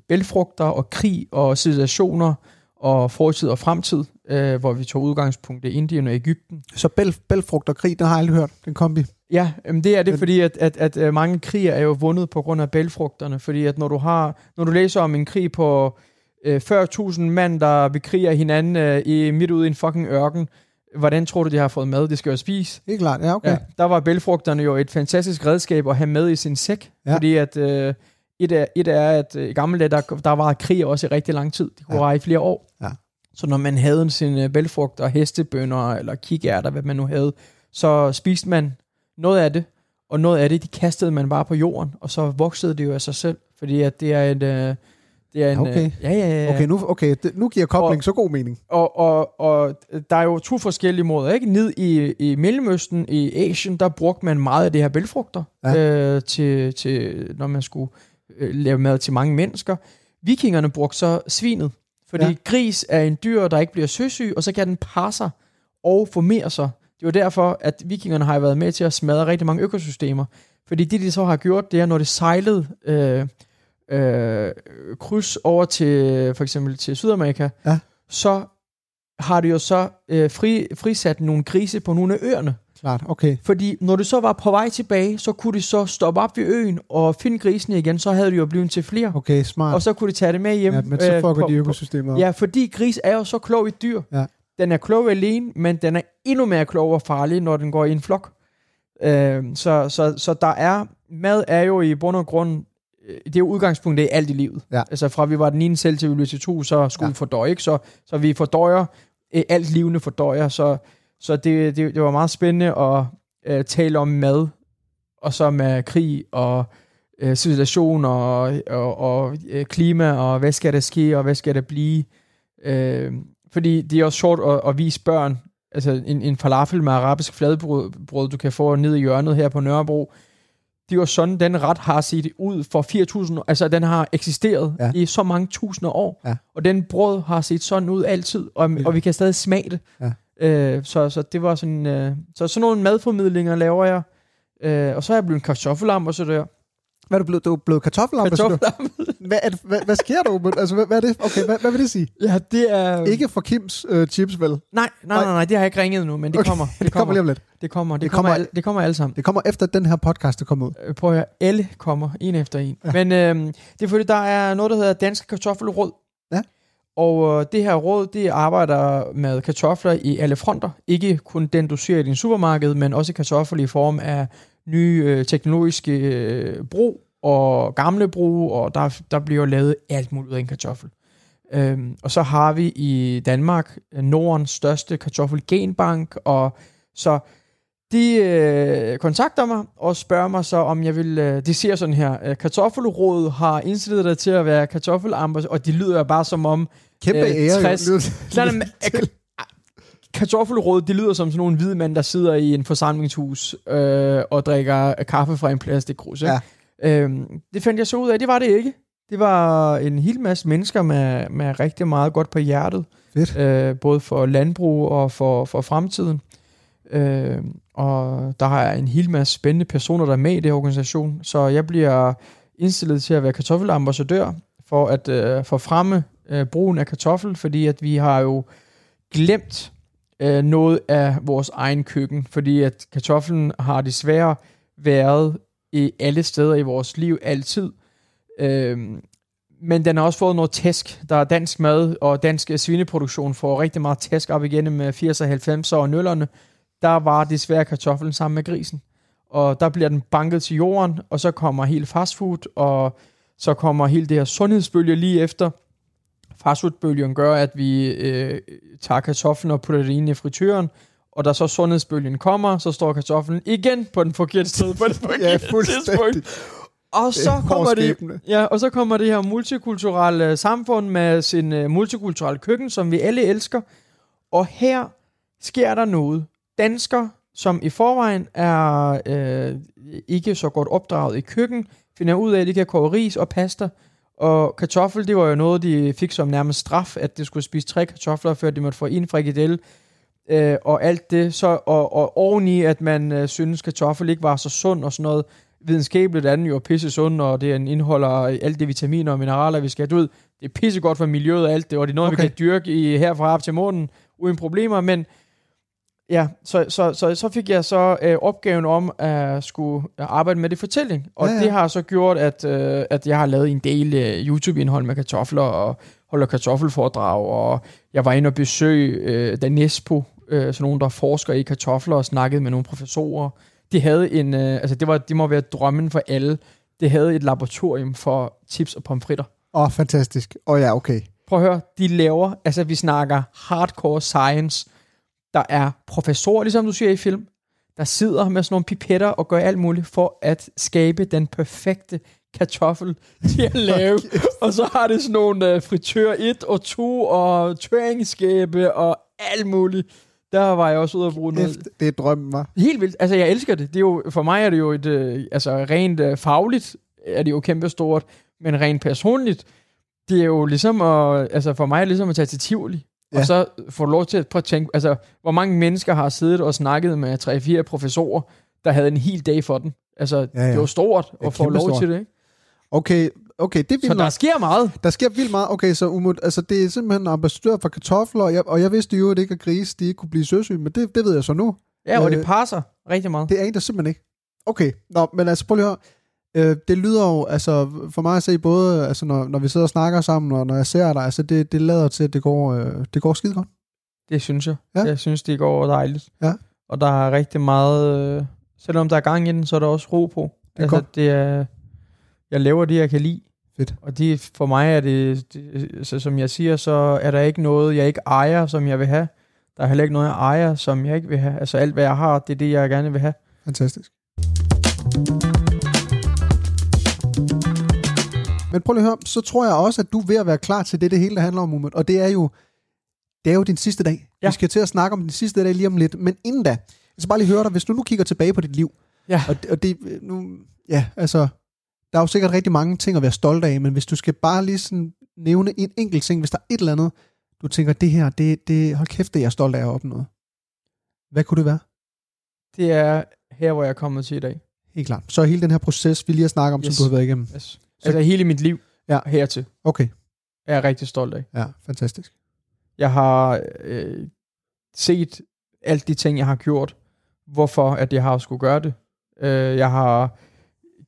bælfrugter og krig og civilisationer og fortid og fremtid, øh, hvor vi tog udgangspunkt i Indien og Ægypten. Så bæl, bælfrugt og krig, den har jeg aldrig hørt, den kombi. Ja, jamen det er det, fordi at, at, at øh, mange krige er jo vundet på grund af bælfrugterne, fordi at når du har, når du læser om en krig på øh, 40.000 mand, der bekriger hinanden øh, i, midt ude i en fucking ørken, hvordan tror du, de har fået mad? Det skal jo spise. Helt klart, ja, okay. Ja, der var bælfrugterne jo et fantastisk redskab at have med i sin sæk, ja. fordi at øh, et, er, et er, at øh, i gamle dage, der, der var krig også i rigtig lang tid. Det kunne Ja. vare i flere år. Ja. Så når man havde sine øh, bælfrugter, hestebønner eller kikærter, hvad man nu havde, så spiste man noget af det, og noget af det, de kastede man bare på jorden, og så voksede det jo af sig selv, fordi at det er et... Øh, det er en, Okay. øh, ja, ja, ja. Okay, nu, okay, det, nu giver kobling Og- så god mening. Og, og, og der er jo to forskellige måder, ikke? Ned i, i Mellemøsten, i Asien, der brugte man meget af det her bælfrugter, ja. øh, til, til, når man skulle øh, lave mad til mange mennesker. Vikingerne brugte så svinet, fordi Ja. gris er en dyr, der ikke bliver søsyg, og så kan den parre sig og formere sig. Det var derfor, at vikingerne har været med til at smadre rigtig mange økosystemer, Fordi det, de så har gjort, det er, når det sejlede øh, øh, kryds over til for eksempel til Sydamerika, Ja. så har det jo så øh, fri, frisat nogle grise på nogle af øerne. Klart, okay. Fordi når du så var på vej tilbage, så kunne de så stoppe op ved øen og finde grisene igen, så havde de jo blevet til flere. Okay, smart. Og så kunne de tage det med hjem. ja, men så øh, fucker på- de økosystemet op. Ja, fordi gris er jo så klog et dyr. Ja. Den er klog alene, men den er endnu mere klog og farlig, når den går i en flok. Øh, så, så, så der er, mad er jo i bund og grund, øh, det er jo udgangspunktet i alt i livet. Ja. Altså fra vi var den ene selv til vi blev til to, så skulle Ja. ja. vi fordøje, ikke? Så, så vi fordøjer, øh, alt livende fordøjer, så, så det, det, det var meget spændende at øh, tale om mad, og så med krig og øh, civilisation og, og, og øh, klima, og hvad skal der ske, og hvad skal der blive. Øh, fordi det er også sjovt at, at vise børn, altså en, en falafel med arabisk fladbrød, brød, du kan få ned i hjørnet her på Nørrebro, det er jo sådan, den ret har set ud for 4.000 år. Altså, den har eksisteret ja. i så mange tusinder år. Ja. Og den brød har set sådan ud altid, og, og vi kan stadig smage det. Ja. Øh, så, så det var sådan... Øh, så sådan nogle madformidlinger laver jeg. Øh, og så er jeg blevet kartoffelambassadør. Hvad er du blevet? Du er blevet kartoffelambassadør? Kartoffelambassadør. <laughs> Hvad, er det, hvad, hvad sker der? Ruben? Altså, hvad, hvad er det? Okay, hvad, hvad vil det sige? Ja, det er... Ikke for Kims øh, chips, vel? Nej, nej, nej, nej, det har jeg ikke ringet nu, men det Okay, kommer. <laughs> Det kommer lige om lidt. Det kommer, det, Det det kommer, kommer- al, det kommer alle sammen. Det kommer efter den her podcast, der kommer ud. Øh, Prøv at høre, alle kommer, en efter en. Ja. Men øhm, det er fordi, der er noget, der hedder Dansk Kartoffelråd. Ja. Og øh, det her råd, det arbejder med kartofler i alle fronter. Ikke kun den, du ser i din supermarked, men også kartofler i form af nye øh, teknologiske øh, brug og gamle brug, og der, der bliver lavet alt muligt ud af en kartoffel. Øhm, og så har vi i Danmark Nordens største kartoffelgenbank, og så de øh, kontakter mig og spørger mig så, om jeg vil... Øh, de siger sådan her, øh, Kartoffelrådet har indstillet dig til at være kartoffelambassadør, og de lyder bare som om... Kæmpe Øh, ære. 60. jo. Nej, nej, men, øh, Kartoffelrådet, det lyder som sådan nogle hvide mænd, der sidder i en forsamlingshus øh, og drikker kaffe fra en plastikkrus. ikke? Øhm, det fandt jeg så ud af, det var det ikke. Det var en hel masse mennesker med, med rigtig meget godt på hjertet. Fedt. Øh, både for landbrug og for, for fremtiden. Øh, og der har jeg en hel masse spændende personer, der er med i det her organisation. Så jeg bliver indstillet til at være kartoffelambassadør for at øh, forfremme øh, brugen af kartoffel, fordi at vi har jo glemt øh, noget af vores egen køkken, fordi at kartoflen har desværre været i alle steder i vores liv altid. Øhm, men den har også fået noget tæsk. Der er dansk mad og dansk svineproduktion får rigtig meget tæsk op igennem med 80'er, 90'er og nullerne. Der var desværre kartoflen sammen med grisen. Og der bliver den banket til jorden, og så kommer helt fastfood, og så kommer hele det her sundhedsbølge lige efter. Fastfoodbølgen gør, at vi øh, tager kartoflen og putter det ind i fritøren, og da så sundhedsbølgen kommer, så står kartoflen igen på den forkerte sted på det <laughs> forkerte Ja, tidspunkt. Og så, kommer det, ja, og så kommer det her multikulturelle samfund med sin uh, multikulturelle køkken, som vi alle elsker. Og her sker der noget. Danskere, som i forvejen er øh, ikke så godt opdraget i køkken, finder ud af, at de kan koge ris og pasta. Og kartoffel, det var jo noget, de fik som nærmest straf, at de skulle spise tre kartofler, før de måtte få en frikadelle. Øh, og alt det, så, og, og oveni, at man øh, synes, kartoffel ikke var så sund og sådan noget. Videnskabeligt er den jo pisse sund, og det indeholder alt det vitaminer og mineraler, vi skal have. Ved, det er pisse godt for miljøet og alt det, og det er noget, okay. Okay. vi kan dyrke i, herfra op til månen, uden problemer, men ja, så, så, så, så fik jeg så øh, opgaven om at skulle arbejde med det fortælling, og Ja, ja, ja. ja. det har så gjort, at, øh, at jeg har lavet en del øh, YouTube-indhold med kartofler, og holder kartoffelforedrag, og jeg var inde og besøge øh, Danespo, øh, sådan nogen, der forsker i kartofler, og snakkede med nogle professorer. De havde en, øh, altså det, var, det må være drømmen for alle, det havde et laboratorium for chips og pomfritter. Åh, oh, fantastisk. Åh oh, ja, okay. Prøv at høre, de laver, altså vi snakker hardcore science. Der er professorer, ligesom du siger i film, der sidder med sådan nogle pipetter og gør alt muligt for at skabe den perfekte kartoffel til at lave. og så har det sådan nogle uh, fritør 1 og 2 og tøringsskabe og alt muligt. Der var jeg også ude at bruge noget. Det er drømmen, var. Helt vildt. Altså, jeg elsker det. det er jo, for mig er det jo et, øh, altså rent øh, fagligt er det jo kæmpestort, men rent personligt, det er jo ligesom at, altså for mig er det ligesom at tage til Tivoli, ja. Ja. og så få lov til at prøve at tænke, altså hvor mange mennesker har siddet og snakket med 3-4 professorer, der havde en hel dag for dem. Altså, Ja, ja, ja. ja. det jo stort Ja, at få lov kæmpestort. til det, ikke? Okay, okay, det er Så vildt der nok. sker meget. Der sker vildt meget. Okay, så Umut, altså det er simpelthen ambassadør for kartofler, og jeg, og jeg vidste jo, at ikke at grise, de ikke kunne blive søsyge, men det, det ved jeg så nu. Ja, og Øh, det passer rigtig meget. Det er en, der simpelthen ikke. Okay, Nå, men altså prøv lige at høre. Øh, det lyder jo, altså for mig at se både, altså når, når vi sidder og snakker sammen, og når jeg ser dig, altså det, det lader til, at det går, øh, det går skide godt. Det synes jeg. Ja. Jeg synes, det går dejligt. Ja. Og der er rigtig meget... Øh, selvom der er gang i den, så er der også ro på. er altså, godt. det er... Jeg laver det, jeg kan lide. Fedt. Og det, for mig er det, det så som jeg siger, så er der ikke noget, jeg ikke ejer, som jeg vil have. Der er heller ikke noget, jeg ejer, som jeg ikke vil have. Altså alt, hvad jeg har, det er det, jeg gerne vil have. Fantastisk. Men prøv lige at høre, så tror jeg også, at du er ved at være klar til det, det hele der handler om, Umut. Og det er jo, det er jo din sidste dag. Ja. Vi skal til at snakke om din sidste dag lige om lidt. Men inden da, jeg skal bare lige høre dig, hvis du nu kigger tilbage på dit liv, Ja. og, det- og det, nu, ja, altså, der er jo sikkert rigtig mange ting at være stolt af, men hvis du skal bare lige sådan nævne en enkelt ting, hvis der er et eller andet, du tænker, det her, det, det hold kæft, det er jeg stolt af at opnå. Hvad kunne det være? Det er her, hvor jeg er kommet til i dag. Helt klart. Så hele den her proces, vi lige har snakket om. Yes. som du har været igennem. Yes. Altså hele mit liv Ja. hertil Okay, er jeg rigtig stolt af. ja, fantastisk. Jeg har øh, set alt de ting, jeg har gjort, hvorfor at jeg har skulle gøre det. Øh, jeg har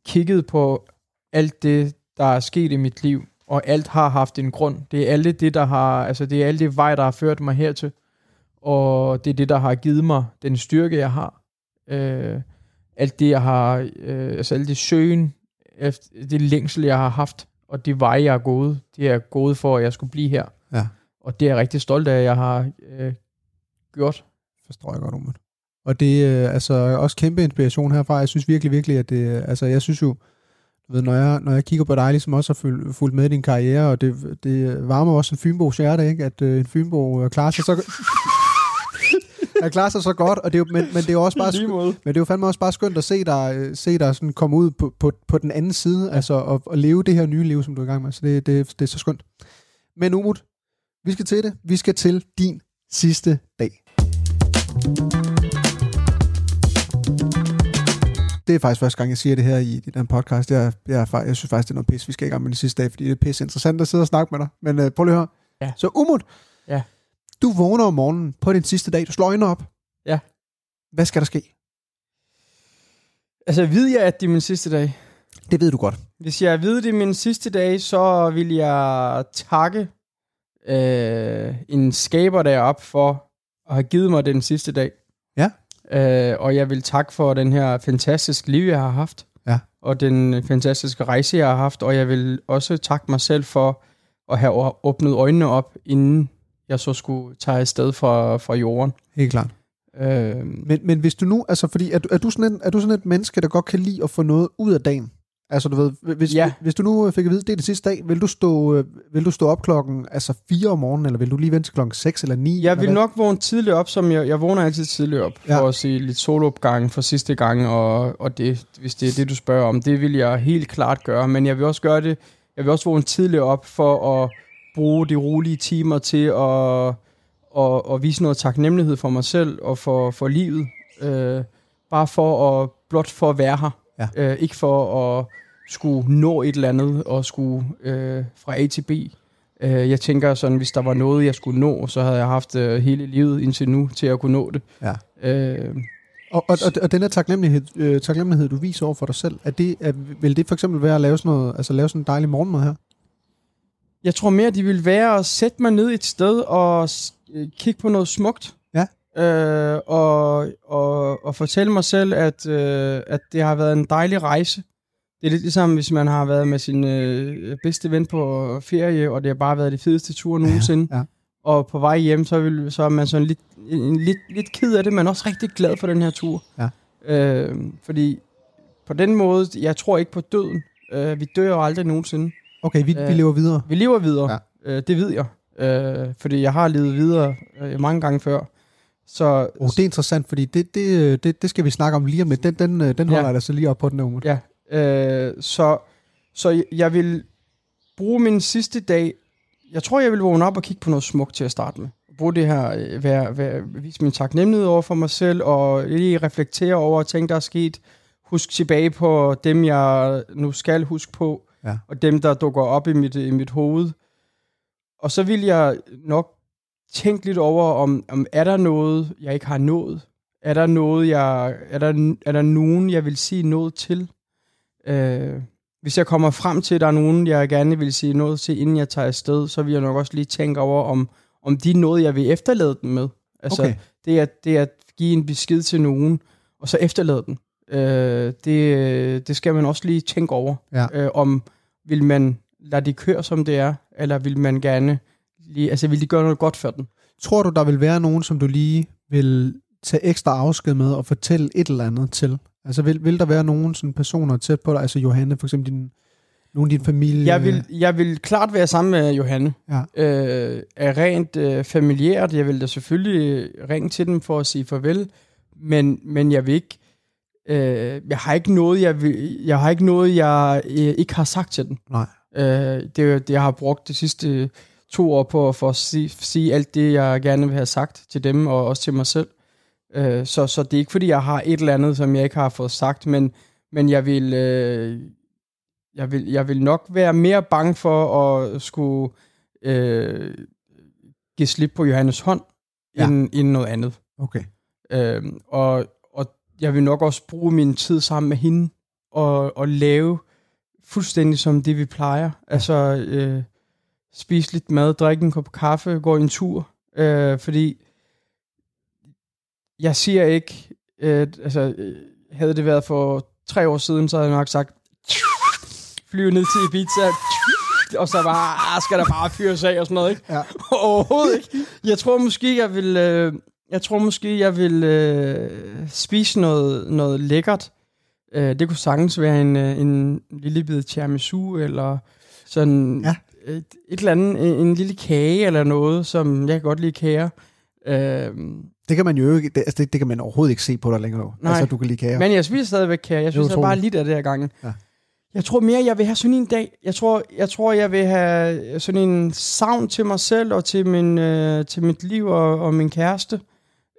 kigget på alt det, der er sket i mit liv, og alt har haft en grund. Det er alle det, der har, altså det er alle det vej, der har ført mig hertil, og det er det, der har givet mig den styrke, jeg har. Øh, alt det, jeg har, øh, altså alle det søgen, efter, det længsel, jeg har haft, og de veje, jeg har gået, det er gået for, at jeg skulle blive her. Ja. Og det er jeg rigtig stolt af, at jeg har øh, gjort. Forstår jeg godt, Umut. Og det er øh, altså også kæmpe inspiration herfra. Jeg synes virkelig, virkelig, at det, øh, altså jeg synes jo, ved, når jeg, når jeg kigger på dig, ligesom også har fulgt, fulgt med i din karriere, og det, det varmer også en Fynbos hjerte, ikke? At øh, en Fynbo øh, klarer sig så jeg klarer sig så godt, og det er jo, men, men det er jo også bare <laughs> måde. Men det er jo fandme også bare skønt at se dig, øh, se dig sådan komme ud på, på, på den anden side, ja. altså og, og leve det her nye liv, som du er i gang med. Så det, det, det er så skønt. Men Umut, vi skal til det. Vi skal til din sidste dag. Det er faktisk første gang, jeg siger det her i, i den podcast. Jeg, jeg, fa- jeg synes faktisk, det er noget pis. Vi skal ikke om med den sidste dag, fordi det er pisse interessant at sidde og snakke med dig. Men øh, prøv lige at høre. Ja. Så Umut, Ja. Du vågner om morgenen på din sidste dag. Du slår øjnene op. Ja. Hvad skal der ske? Altså, ved jeg, at det er min sidste dag? Det ved du godt. Hvis jeg ved, det er min sidste dag, så vil jeg takke øh, en skaber derop for at have givet mig den sidste dag. Ja. Øh, og jeg vil takke for den her fantastiske liv, jeg har haft. Ja. Og den fantastiske rejse, jeg har haft. Og jeg vil også takke mig selv for at have åbnet øjnene op, inden jeg så skulle tage afsted fra, fra jorden. Helt klart. Øh, Men, men hvis du nu, altså fordi, er du, er, du sådan en, er du sådan et menneske, der godt kan lide at få noget ud af dagen? Altså du ved, hvis, Ja. hvis du nu fik at vide, det er det sidste dag, vil du stå, øh, vil du stå op klokken altså 4 om morgenen, eller vil du lige vente til klokken 6 eller 9? Jeg vil nok vågne tidligt op, som jeg, jeg vågner altid tidligt op, Ja. for at se lidt soloopgang for sidste gang, og, og det, hvis det er det, du spørger om, det vil jeg helt klart gøre, men jeg vil også gøre det, jeg vil også vågne tidligt op for at bruge de rolige timer til at, at, at vise noget taknemmelighed for mig selv og for, for livet, øh, bare for at, blot for at være her, Ja. øh, ikke for at skulle nå et eller andet, og skulle øh, fra A til B, Øh, jeg tænker sådan, hvis der var noget, jeg skulle nå, så havde jeg haft øh, hele livet indtil nu til at kunne nå det. Ja. Øh, Og, og, og, og den her taknemmelighed, øh, taknemmelighed, du viser over for dig selv, er det, er, vil det for eksempel være at lave sådan, noget, altså lave sådan en dejlig morgenmad her? Jeg tror mere, de vil være at sætte mig ned et sted og øh, kigge på noget smukt. Ja. Øh, og, og, og fortælle mig selv, at, øh, at det har været en dejlig rejse. Det er lidt ligesom, hvis man har været med sin øh, bedste ven på ferie, og det har bare været det fedeste tur nogensinde. ja. Og på vej hjem, så, vil, så er man sådan lidt, en, lidt, lidt ked af det, men også rigtig glad for den her tur. Ja. Øh, fordi på den måde, jeg tror ikke på døden. Øh, vi dør jo aldrig nogensinde. Okay, vi, øh. vi lever videre. Vi lever videre. Ja. Øh, det ved jeg. Øh, fordi jeg har levet videre øh, mange gange før. Så Oh, det er interessant, fordi det, det, øh, det, det skal vi snakke om lige om lidt. Den, den, øh, den holder Ja. jeg så lige op på den uge. Ja, øh, så, så jeg vil bruge min sidste dag, jeg tror, jeg vil vågne op og kigge på noget smukt til at starte med. Bruge det her, øh, være, være, vise min taknemmelighed over for mig selv, og lige reflektere over ting, der er sket huske tilbage på dem, jeg nu skal huske på, Ja. og dem, der dukker op i mit, i mit hoved. Og så vil jeg nok tænke lidt over, om, om er der noget, jeg ikke har nået? Er der noget, jeg, er der, er der nogen, jeg vil sige noget til? Øh, hvis jeg kommer frem til, at der er nogen, jeg gerne vil sige noget til, inden jeg tager afsted, så vil jeg nok også lige tænke over, om, om de er noget, jeg vil efterlade dem med. Altså, Okay. det, er, det er at give en besked til nogen, og så efterlade den. Øh, det, det skal man også lige tænke over. Ja. Øh, om vil man lade det køre, som det er, eller vil man gerne lige, altså vil de gøre noget godt for den? Tror du, der vil være nogen, som du lige vil tage ekstra afsked med og fortælle et eller andet til? Altså vil, vil der være nogen sådan personer tæt på dig, altså Johanne, for eksempel din, nogen af din familie? Jeg vil, jeg vil klart være sammen med Johanne. Ja. Øh, er rent øh, familiært. Jeg vil da selvfølgelig ringe til dem for at sige farvel, men, men jeg vil ikke, øh, jeg har ikke noget, jeg, vil, jeg har ikke noget, jeg øh, ikke har sagt til dem. Nej. Øh, det er det, jeg har brugt de sidste to år på for at sige, sige alt det, jeg gerne vil have sagt til dem, og også til mig selv. Øh, så, så det er ikke, fordi jeg har et eller andet, som jeg ikke har fået sagt, men, men jeg vil... Øh, jeg vil, jeg vil nok være mere bange for at skulle øh, give slip på Johannes hånd, Ja. end, end noget andet. Okay. Øh, og, og jeg vil nok også bruge min tid sammen med hende, og, og lave fuldstændig som det, vi plejer. Altså øh, spise lidt mad, drikke en kop kaffe, gå en tur. Øh, fordi jeg siger ikke, øh, altså øh, havde det været for tre år siden, så havde jeg nok sagt, flyve ned til Ibiza, og så bare, ah, skal der bare fyres af og sådan noget, ikke? Ja. <laughs> Overhovedet ikke. Jeg tror måske, jeg vil, øh, jeg tror måske, jeg vil øh, spise noget, noget lækkert. Øh, det kunne sagtens være en, øh, en lille bid tiramisu, eller sådan Ja. et, et eller andet, en, en lille kage eller noget, som jeg kan godt lide kager. Øh, Det kan man jo ikke, det, altså det, det kan man overhovedet ikke se på dig længere. jo. Nej. Altså, du kan lide kager. Men jeg spiser stadigvæk kage. Jeg synes utroligt. bare lidt af det her gangen. Ja. Jeg tror mere, jeg vil have sådan en dag. Jeg tror, jeg tror, jeg vil have sådan en savn til mig selv og til, min, øh, til mit liv og, og min kæreste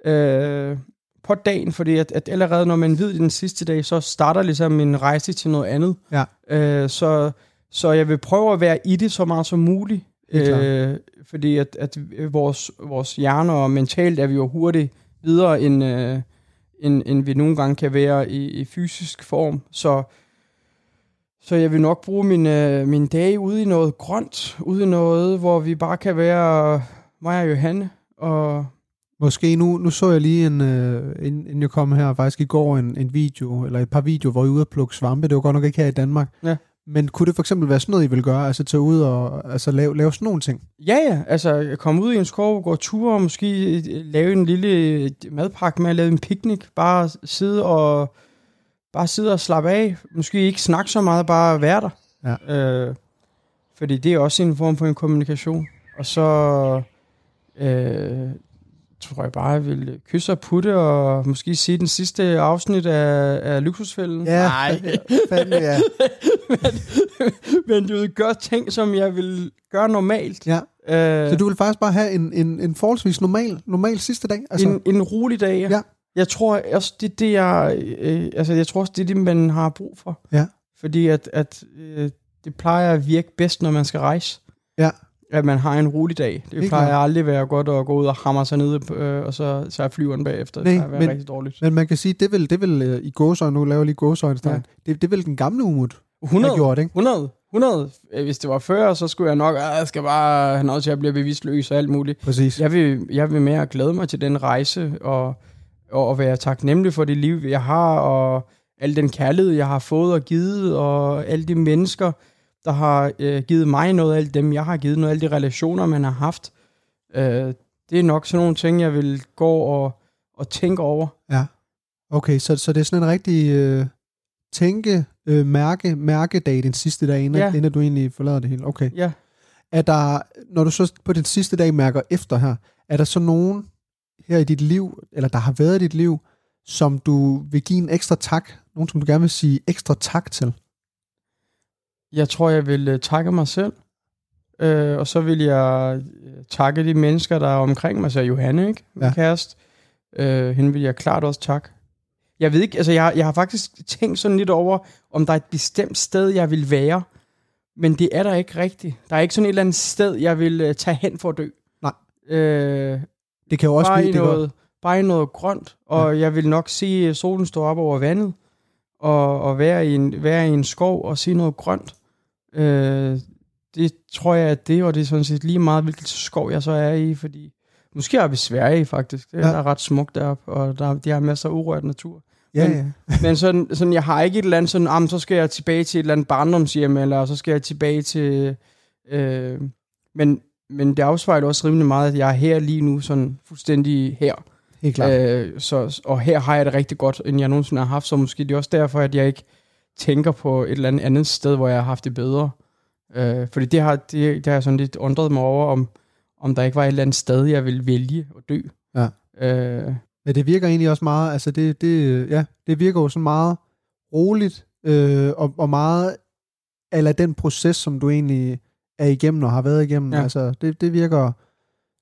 øh, på dagen. Fordi at, at allerede når man ved den sidste dag, så starter ligesom en rejse til noget andet. Ja. Øh, så, så jeg vil prøve at være i det så meget som muligt. Øh, fordi at, at vores, vores hjerner og mentalt er vi jo hurtigt videre, end, øh, end, end vi nogle gange kan være i, i fysisk form. Så, så jeg vil nok bruge min, øh, min dage ude i noget grønt, ude i noget, hvor vi bare kan være mig og Johanne. Og Måske nu, nu så jeg lige en, øh, inden jeg kom her, faktisk i går, en, en video, eller et par videoer, hvor I er ude at plukke svampe. Det var godt nok ikke her i Danmark. Ja. Men kunne det for eksempel være sådan noget, I vil gøre? Altså tage ud og altså, lave, lave sådan nogle ting? ja, ja, altså komme ud i en skov, gå ture og måske øh, lave en lille øh, madpakke med at lave en picnic. Bare sidde og, bare sidde og slappe af. Måske ikke snakke så meget, bare være der. Ja. Øh, fordi det er også en form for en kommunikation. Og så øh, tror jeg bare, jeg vil kysse og putte, og måske se den sidste afsnit af, af Luksusfælden. Nej, fandme ja. men, <laughs> men du gøre ting, som jeg vil gøre normalt. ja. Øh, Så du vil faktisk bare have en, en, en forholdsvis normal, normal sidste dag? Altså, en, en rolig dag, ja. Ja. Jeg tror også, det er det, jeg, øh, altså, jeg tror også, det er det, man har brug for. Ja. Fordi at, at øh, det plejer at virke bedst, når man skal rejse. Ja. At man har en rolig dag. Det Helt plejer klart. aldrig at være godt at gå ud og hamre sig ned, øh, og så, så er flyveren bagefter. Nej, det men- rigtig dårligt. Men man kan sige, det vil, det vil øh, i gåsøjne, nu laver jeg lige gåsøjne, ja. Det, det vil den gamle Umut 100, have gjort, ikke? 100, 100. Øh, Hvis det var før, så skulle jeg nok, "Ah, jeg skal bare have noget til at blive bevidstløs og alt muligt. Præcis. Jeg vil, jeg vil mere glæde mig til den rejse, og, og, og være taknemmelig for det liv, jeg har, og al den kærlighed, jeg har fået og givet, og alle de mennesker, der har øh, givet mig noget, alle dem, jeg har givet noget, alle de relationer, man har haft. Øh, det er nok sådan nogle ting, jeg vil gå og, og tænke over. Ja. Okay, så, så det er sådan en rigtig øh, tænke, øh, mærke, mærkedag den sidste dag, inden. Ja. inden du egentlig forlader det hele. Okay. Ja. Er der, når du så på den sidste dag mærker efter her, er der så nogen her i dit liv, eller der har været i dit liv, som du vil give en ekstra tak? Nogen, som du gerne vil sige ekstra tak til? Jeg tror, jeg vil øh, takke mig selv. Øh, og så vil jeg øh, takke de mennesker, der er omkring mig. Så Johanne, ikke? Min Ja. kæreste. Øh, hende vil jeg klart også takke. Jeg ved ikke, altså jeg, jeg har faktisk tænkt sådan lidt over, om der er et bestemt sted, jeg vil være. Men det er der ikke rigtigt. Der er ikke sådan et eller andet sted, jeg vil uh, tage hen for at dø. Nej. Øh, Det kan jo også bare, blive, i det noget, bare i noget grønt. Og ja. jeg vil nok se solen stå op over vandet. Og, og være, i en, være i en skov og se noget grønt. Øh, det tror jeg, at det, og det er sådan set lige meget, hvilket skov jeg så er i, fordi måske er vi i Sverige faktisk. Det er Ja. ja. ret smukt deroppe, og der, de har masser af urørt natur. Ja, men- ja. <laughs> Men sådan, sådan, jeg har ikke et eller andet sådan, ah, så skal jeg tilbage til et eller andet barndomshjem, eller så skal jeg tilbage til... Øh, men, men det afspejler også rimelig meget, at jeg er her lige nu, sådan fuldstændig her. Helt klart. Øh, så, og her har jeg det rigtig godt, end jeg nogensinde har haft, så måske det er også derfor, at jeg ikke tænker på et eller andet andet sted, hvor jeg har haft det bedre. Øh, fordi det har, det, det har jeg sådan lidt undret mig over, om, om der ikke var et eller andet sted, jeg ville vælge at dø. Ja. Øh, Men det virker egentlig også meget, altså det, det, ja, det virker jo sådan meget roligt, øh, og, og meget eller den proces, som du egentlig er igennem og har været igennem. Ja. Altså, det, det virker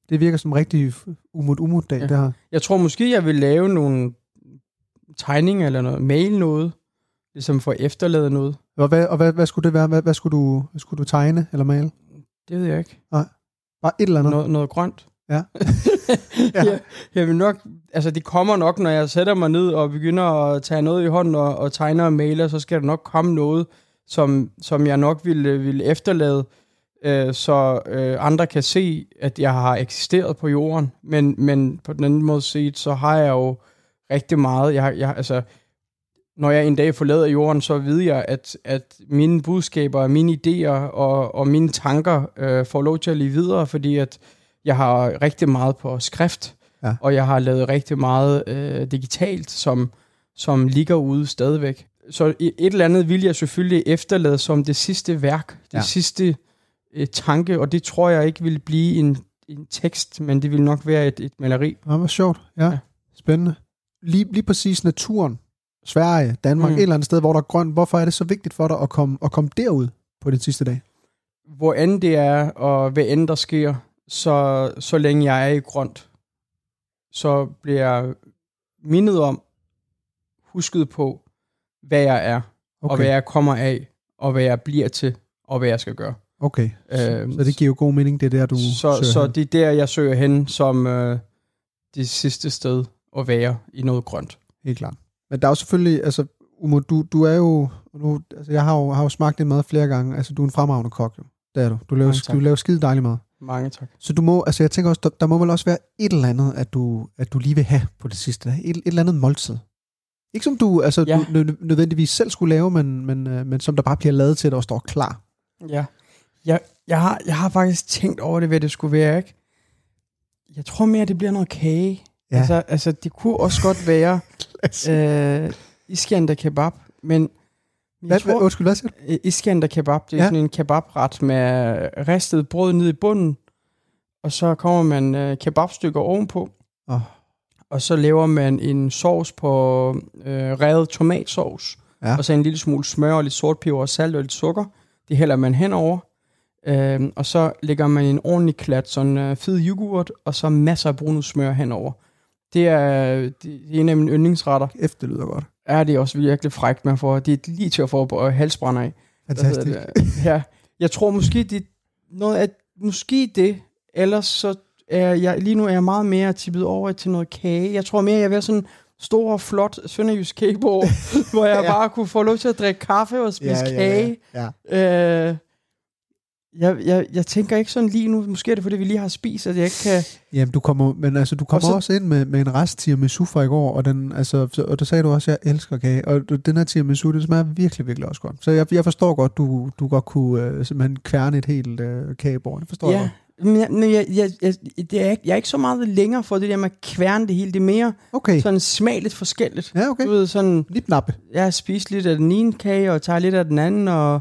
det virker som en rigtig umut umut dag, Ja. det her. Jeg tror måske, jeg vil lave nogle tegninger eller noget, mail noget, ligesom for at efterlade noget. Og hvad, og hvad, hvad skulle det være? Hvad, hvad, skulle du, hvad skulle du tegne eller male? Det ved jeg ikke. Bare et eller andet? Noget, noget grønt. Ja. <laughs> ja. jeg, jeg vil nok, altså det kommer nok, når jeg sætter mig ned og begynder at tage noget i hånden og, og tegner og maler, så skal der nok komme noget, som, som jeg nok vil, vil efterlade, øh, så øh, andre kan se, at jeg har eksisteret på jorden. Men, men på den anden måde set, så har jeg jo rigtig meget. Jeg, jeg, altså, når jeg en dag forlader jorden, så ved jeg, at, at mine budskaber, mine idéer og, og mine tanker øh, får lov til at leve videre, fordi at jeg har rigtig meget på skrift, Ja. og jeg har lavet rigtig meget øh, digitalt, som, som ligger ude stadigvæk. Så et eller andet vil jeg selvfølgelig efterlade som det sidste værk, det Ja. sidste øh, tanke, og det tror jeg ikke vil blive en, en tekst, men det vil nok være et, et maleri. Ja, hvor sjovt. Ja. Ja. Spændende. Lige, lige præcis naturen, Sverige, Danmark, mm. Et eller andet sted, hvor der er grønt. Hvorfor er det så vigtigt for dig at komme, at komme derud på den sidste dag? Hvor end det er, og hvad end der sker, så, så længe jeg er i grønt, så bliver jeg mindet om, husket på, hvad jeg er, okay. og hvad jeg kommer af, og hvad jeg bliver til, og hvad jeg skal gøre. Okay, så, Øhm, så det giver jo god mening, det er der, du så, så hen. det er der, jeg søger hen som øh, det sidste sted at være i noget grønt. Helt klart. Men der er jo selvfølgelig, altså, Umo, du, du er jo, nu, altså, jeg har jo, har jo smagt din mad flere gange, altså, du er en fremragende kok, jo. Det er du. Du laver, du laver skide dejlig mad. Mange tak. Så du må, altså jeg tænker også, der, der må vel også være et eller andet, at du, at du lige vil have på det sidste. Et, et eller andet måltid. Ikke som du, altså, Ja. du nø- nødvendigvis selv skulle lave, men, men, øh, men som der bare bliver lavet til og står klar. Ja. Jeg, jeg, har, jeg har faktisk tænkt over det, hvad det skulle være, ikke? Jeg tror mere, det bliver noget kage. Ja. Altså, altså, det kunne også godt være <laughs> øh, iskender kebab, men Hvad, hvad, tror, undskyld, hvad siger du? øh, iskender kebab, det er Ja. sådan en kebabret med ristet brød nede i bunden, og så kommer man øh, kebabstykker ovenpå, Åh. og så laver man en sovs på øh, revet tomatsovs, Ja. og så en lille smule smør og lidt sortpeber og salt og lidt sukker. Det hælder man henover, øhm, og så lægger man en ordentlig klat sådan øh, fed yoghurt, og så masser af brunet smør henover. Det er, det er en af mine yndlingsretter. Efter lyder godt. Er det også virkelig frækt, man får. Det er lige til at få på halsbrænder af. Fantastisk. det? Ja, jeg tror måske, det noget af, måske det, ellers så er jeg, lige nu er jeg meget mere tippet over til noget kage. Jeg tror mere, jeg vil have sådan en stor, flot sønderjysk kagebord, <laughs> hvor jeg Ja. bare kunne få lov til at drikke kaffe og spise kage. ja, ja. Øh, jeg, jeg, jeg tænker ikke sådan lige nu, måske er det fordi, vi lige har spist, at jeg ikke kan... Jamen, du kommer, men altså, du kommer Og så- også ind med, med en rest tiramisu fra i går, og, den, altså, så- og der sagde du også, at jeg elsker kage, og den her tiramisu, det smager virkelig, virkelig også godt. Så jeg, jeg forstår godt, du, du godt kunne øh, simpelthen kværne et helt øh, kagebord. Det forstår jeg Ja, godt. men, jeg, men jeg, jeg, jeg, det er ikke, jeg er ikke så meget længere for det der med at kværne det hele. Det er mere Okay, sådan smageligt forskelligt. ja, okay. Du ved, sådan, Lidt nappe. jeg har spist lidt af den ene kage, og tager lidt af den anden, og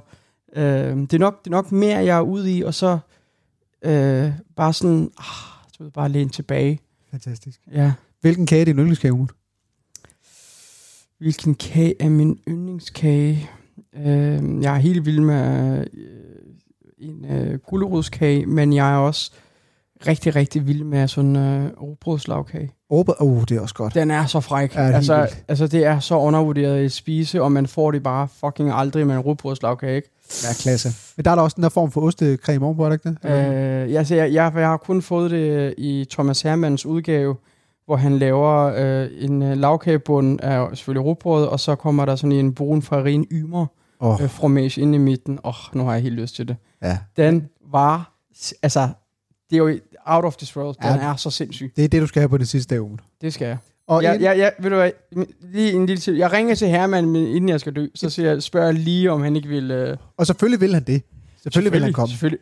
øh, det, er nok, det er nok mere, jeg er ude i, og så øh, bare sådan, ah, du ved, bare læne tilbage. Fantastisk. Ja. Hvilken kage er din yndlingskage, Umut? Hvilken kage er min yndlingskage? Øh, jeg er helt vild med øh, en øh, gulerodskage, men jeg er også rigtig, rigtig vild med sådan en øh, robrødslagkage. Åbe, oh, det er også godt. Den er så fræk. Ja, det altså, altså, det er så undervurderet i spise, og man får det bare fucking aldrig med en robrødslagkage, ikke? Ja, klasse. Men der er der også den der form for ostecreme ovenpå, er det ikke det? Øh, jeg, jeg, jeg, jeg har kun fået det i Thomas Hermans udgave, hvor han laver øh, en øh, lavkagebund af selvfølgelig rugbrød, og så kommer der sådan en brun farin ymer Åh, øh, fromage inde i midten. Åh, oh, nu har jeg helt lyst til det. ja. Den var, altså, det er jo out of this world. Den Ja. er så sindssyg. Det er det, du skal have på det sidste dag, Umut. Det skal jeg. Og Ja, ind- ja, ja, ved du hvad, lige en lille til. Jeg ringer til Herman, men inden jeg skal dø, så siger jeg, spørger jeg lige, om han ikke vil... Øh, og selvfølgelig vil han det. Selvfølgelig vil han komme. Selvfølgelig.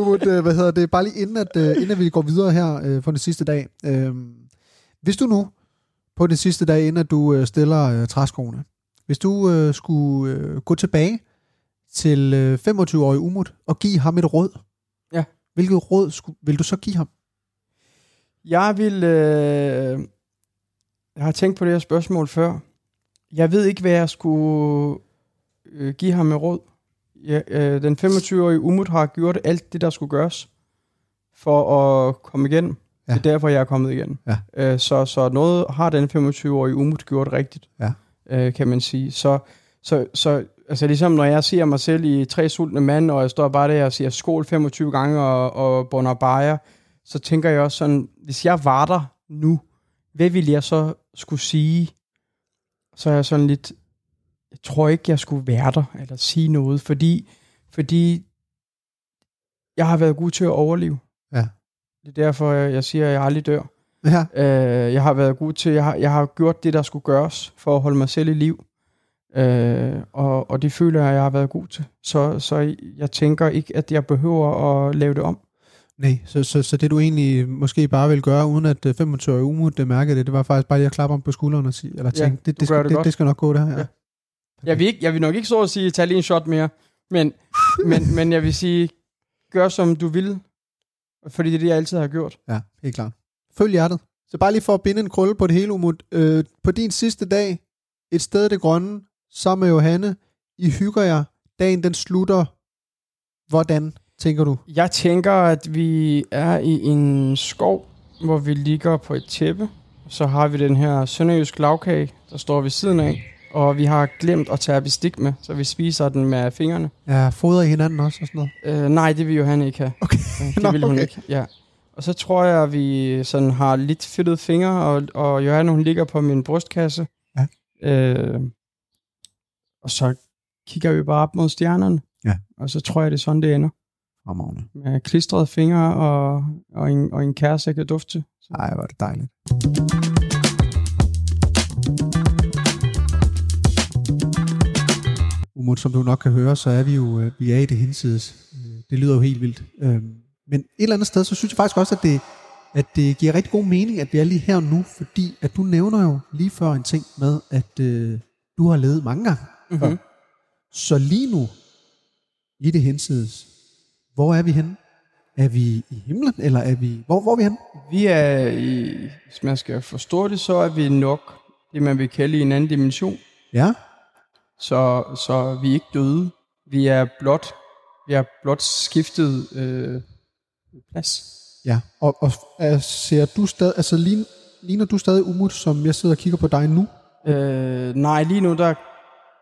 Umut, øh, hvad hedder det? Bare lige inden, at, øh, inden vi går videre her øh, på den sidste dag. Øh, hvis du nu, på den sidste dag, inden at du øh, stiller øh, træskoene, hvis du øh, skulle øh, gå tilbage til øh, 25-årig Umut og give ham et råd, Ja. hvilket råd skulle, vil du så give ham? Jeg vil... Øh, jeg har tænkt på det her spørgsmål før. Jeg ved ikke, hvad jeg skulle øh, give ham med råd. Ja, øh, den 25-årige Umut har gjort alt det, der skulle gøres for at komme igennem. Ja. Det er derfor, jeg er kommet igen. Ja. Øh, så, så noget har den 25-årige Umut gjort rigtigt, Ja. øh, kan man sige. Så, så, så altså ligesom når jeg ser mig selv i tre sultne mand, og jeg står bare der og siger skål 25 gange og, og bunder bajer, så tænker jeg også sådan, hvis jeg var der nu, hvad ville jeg så skulle sige? Så er jeg sådan lidt, jeg tror ikke, jeg skulle være der, eller sige noget, fordi, fordi jeg har været god til at overleve. Ja. Det er derfor, jeg, siger, at jeg aldrig dør. Ja. Øh, jeg har været god til, jeg har, jeg har gjort det, der skulle gøres, for at holde mig selv i liv. Øh, og, og det føler jeg, jeg har været god til. Så, så jeg tænker ikke, at jeg behøver at lave det om. Nej, så, så, så det du egentlig måske bare vil gøre, uden at øh, 25-årig Umut det mærker det, det var faktisk bare lige at klappe ham på skulderen og sige, eller Ja, tænke, det, du det, gør skal, det det, det skal nok gå det her. Ja. Ja. Jeg vil, ikke, jeg vil nok ikke så at sige, tag lige en shot mere, men, <laughs> men, men jeg vil sige, gør som du vil, fordi det er det, jeg altid har gjort. ja, helt klart. Følg hjertet. Så bare lige for at binde en krølle på det hele, Umut. Øh, på din sidste dag, et sted det grønne, sammen med Johanne, I hygger jer, dagen den slutter. Hvordan, tænker du? Jeg tænker, at vi er i en skov, hvor vi ligger på et tæppe. Så har vi den her sønderjysk lavkage, der står ved siden af. Og vi har glemt at tage bestik med, så vi spiser den med fingrene. Ja, fodrer I hinanden også og sådan noget? Øh, nej, det vil Johanne ikke have. Okay. Øh, <laughs> Det Nå, vil hun okay. ikke, ja. Og så tror jeg, at vi sådan har lidt fedtede fingre, og, og Johanne, hun ligger på min brystkasse. Ja. Øh, og så kigger vi bare op mod stjernerne. Ja. Og så tror jeg, det er sådan, det ender. Fremragende. Med klistrede fingre og, og, en, og en kæreste, jeg kan dufte til. Ej, hvor er det dejligt. Umut, som du nok kan høre, så er vi jo øh, vi er i det hinsides. Øh, Det lyder jo helt vildt. Øhm, Men et eller andet sted, så synes jeg faktisk også, at det, at det giver rigtig god mening, at vi er lige her nu, fordi at du nævner jo lige før en ting med, at øh, du har levet mange gange. Mm-hmm. Så lige nu, i det hinsides, hvor er vi henne? Er vi i himlen, eller er vi... Hvor, hvor er vi henne? Vi er i, hvis man skal forstå det, så er vi nok det, man vil kalde i en anden dimension. Ja, Så, så vi er ikke døde. Vi er blot, vi er blot skiftet øh, plads. Ja, og, og ser du stadig, altså lign, ligner du stadig Umut, som jeg sidder og kigger på dig nu? Øh, nej, lige nu der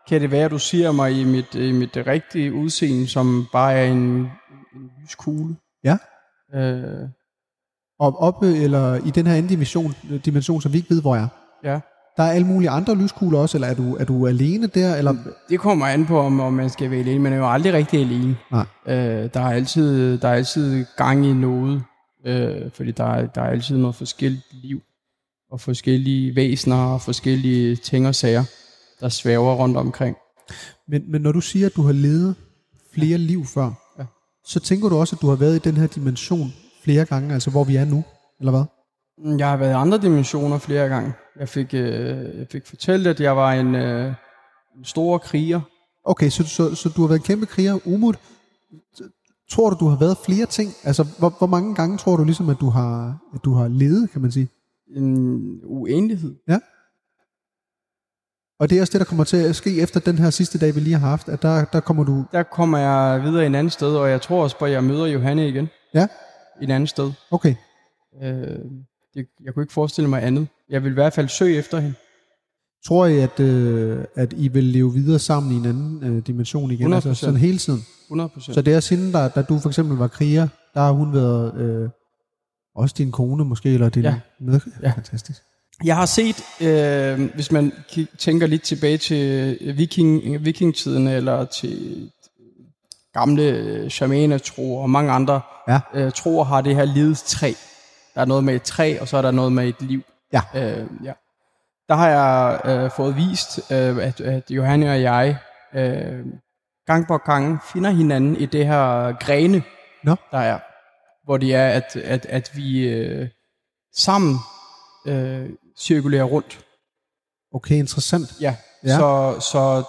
kan det være, at du siger mig i mit, i mit rigtige udseende, som bare er en, en lys kugle. Ja. Øh, Og oppe, eller i den her anden dimension, dimension, som vi ikke ved, hvor er. ja. Der er alle mulige andre lyskugler også, eller er du, er du alene der? Eller? Det kommer an på, om, om man skal være alene. Man er jo aldrig rigtig alene. Nej. Øh, der, er altid, der er altid gang i noget. Øh, fordi der er, der er altid noget forskelligt liv. Og forskellige væsener og forskellige ting og sager, der svæver rundt omkring. Men, men når du siger, at du har levet flere liv før. Så tænker du også, at du har været i den her dimension flere gange, altså hvor vi er nu, eller hvad? Jeg har været i andre dimensioner flere gange. Jeg fik, øh, jeg fik fortalt, at jeg var en, øh, en stor kriger. Okay, så, så, så du har været en kæmpe kriger, Umut. Tror du, du har været flere ting? Altså, hvor, hvor mange gange tror du ligesom, at du har, at du har levet, kan man sige? En uendelighed. Ja. Og det er også det, der kommer til at ske efter den her sidste dag, vi lige har haft, at der, der kommer du... Der kommer jeg videre i en anden sted, og jeg tror også at jeg møder Johanne igen. Ja? I et andet sted. Okay. Øh, det, jeg kunne ikke forestille mig andet. Jeg vil i hvert fald søge efter hende. Tror I, at, øh, at I vil leve videre sammen i en anden øh, dimension igen? 100%. Altså sådan hele tiden? 100%. Så det er hende, der, da du for eksempel var kriger, der har hun været øh, også din kone måske, eller din Ja. med... Ja. Fantastisk. Jeg har set, øh, hvis man tænker lidt tilbage til viking, vikingtiden, eller til gamle øh, shamaner-tro og mange andre Ja. øh, troer, har det her livets træ. Der er noget med et træ, og så er der noget med et liv. Ja. Øh, ja. Der har jeg øh, fået vist, øh, at, at Johanne og jeg øh, gang på gang finder hinanden i det her grene, Nå. der er. Hvor det er, at, at, at vi øh, sammen øh, cirkulerer rundt. Okay, interessant. Ja. Ja. Så, så,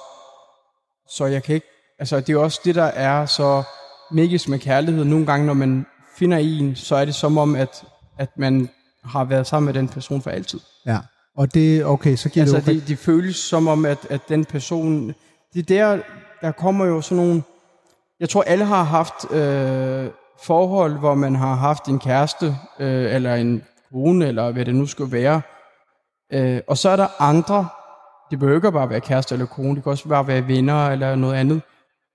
så jeg kan ikke... Altså, det er også det, der er så magisk med kærlighed. Nogle gange, når man finder en, så er det som om, at, at man har været sammen med den person for altid. Ja. Og det, okay, så giver Altså, det jo... det, det føles som om, at, at den person... Det er der, der kommer jo sådan nogle... Jeg tror, alle har haft øh, forhold, hvor man har haft en kæreste, øh, eller en kone, eller hvad det nu skal være. Øh, og så er der andre, det behøver ikke bare være kæreste eller kone, det kan også bare være venner eller noget andet,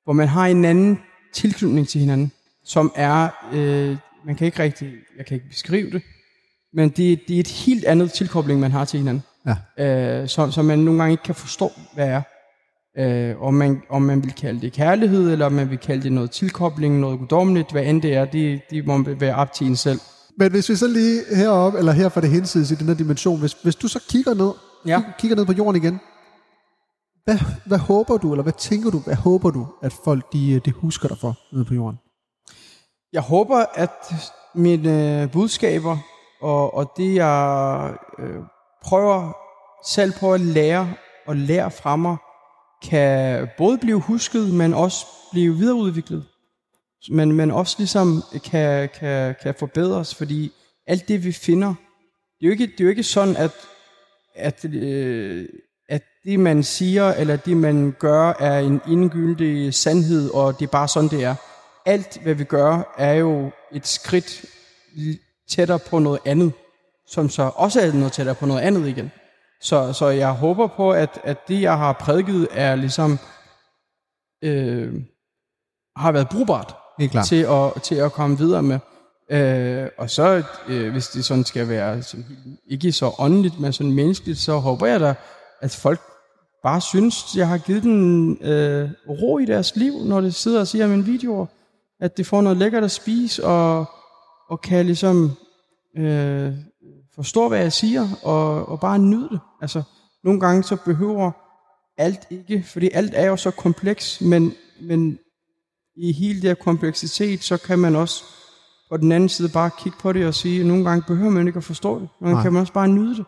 hvor man har en anden tilknytning til hinanden, som er, øh, man kan ikke rigtig, jeg kan ikke beskrive det, men det, det er et helt andet tilkobling, man har til hinanden Ja. øh, som, som man nogle gange ikke kan forstå, hvad er. Øh, om, man, om man vil kalde det kærlighed, eller om man vil kalde det noget tilkobling, noget guddommeligt, hvad end det er, det, det må være op til en selv. Men hvis vi så lige heroppe, eller her fra det hensides i den her dimension, hvis, hvis du så kigger ned, Ja. kig- kigger ned på jorden igen, hvad, hvad håber du, eller hvad tænker du, hvad håber du, at folk de, øh, de husker dig for nede på jorden? Jeg håber, at mine øh, budskaber, og, og det jeg øh, prøver selv på at lære og lære fra mig, kan både blive husket, men også blive videreudviklet. Men, men også ligesom kan, kan, kan forbedres, fordi alt det vi finder, det er jo ikke, det er jo ikke sådan, at, at, øh, at det man siger, eller det man gør, er en indgyldig sandhed, og det er bare sådan, det er. Alt hvad vi gør, er jo et skridt tættere på noget andet, som så også er noget tættere på noget andet igen. Så, så jeg håber på, at, at det, jeg har prædiket, er ligesom øh, har været brugbart Helt klart. til at, til at komme videre med. Øh, og så, øh, hvis det sådan skal være sådan, ikke så åndeligt, men sådan menneskeligt, så håber jeg da, at folk bare synes, jeg har givet den øh, ro i deres liv, når de sidder og siger mine videoer. At det får noget lækkert at spise, og, og kan ligesom øh, forstå, hvad jeg siger, og, og bare nyde det. Altså, nogle gange så behøver alt ikke, fordi alt er jo så kompleks, men, men i hele det her kompleksitet, så kan man også på den anden side bare kigge på det og sige, at nogle gange behøver man ikke at forstå det. Nogle gange kan man også bare nyde det.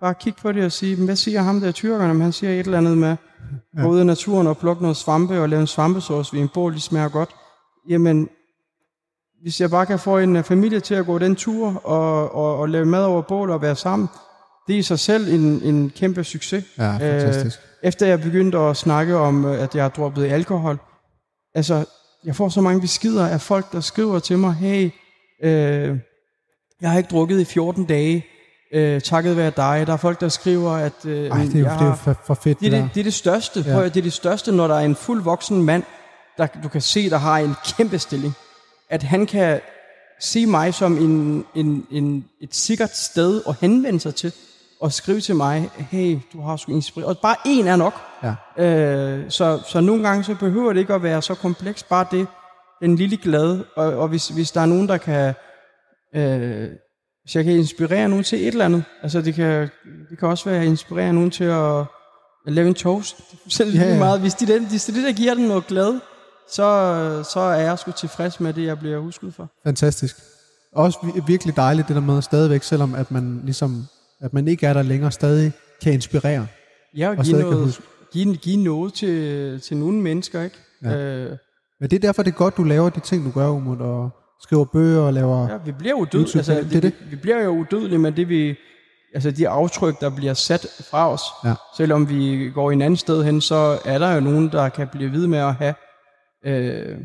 Bare kigge på det og sige, "Men hvad siger ham der tyrkerne, om han siger et eller andet med, gå ud i naturen og plukke noget svampe og lave en svampesauce ved en bål, de smager godt. Jamen, hvis jeg bare kan få en øh, familie til at gå den tur og, og, og lave mad over bål og være sammen, det er i sig selv en, en kæmpe succes. Ja, fantastisk. Øh, efter jeg begyndte at snakke om, øh, at jeg har droppet alkohol, altså, jeg får så mange beskeder af folk, der skriver til mig, hey, øh, jeg har ikke drukket i 14 dage, øh, takket være dig. Der er folk, der skriver, at øh, Ej, det er jo, jeg det er jo har- for, for fedt, det, er der. det, det er det største. Ja. Ja. Det er det største, når der er en fuld voksen mand, der du kan se, der har en kæmpe stilling. At han kan se mig som en, en, en, et sikkert sted at henvende sig til, og skrive til mig, hey, du har sgu inspireret. Og bare en er nok. Ja. Øh, så, så nogle gange så behøver det ikke at være så komplekst. Bare det, den lille glade. Og, og hvis, hvis der er nogen, der kan... Øh, hvis jeg kan inspirere nogen til et eller andet. Altså det kan, det kan også være at inspirere nogen til at, at lave en toast. Selv Ja, ja, ja. meget. Hvis det er den, hvis det, er der giver den noget glæde, så, så er jeg sgu tilfreds med det, jeg bliver husket for. Fantastisk. Også vi- virkelig dejligt det der med stadigvæk, selvom at man ligesom, at man ikke er der længere, stadig kan inspirere. Ja, og Og give noget, give, give noget til, til nogle mennesker, ikke? Ja. Øh, Men det er derfor, det er godt, du laver de ting, du gør, Umut, og skriver bøger og laver... Ja, vi bliver udødelige. YouTube, Altså, det er det. Vi, vi bliver jo udødelige med det, vi altså de aftryk, der bliver sat fra os. Ja. Selvom vi går en anden sted hen, så er der jo nogen, der kan blive ved med at have. Øh,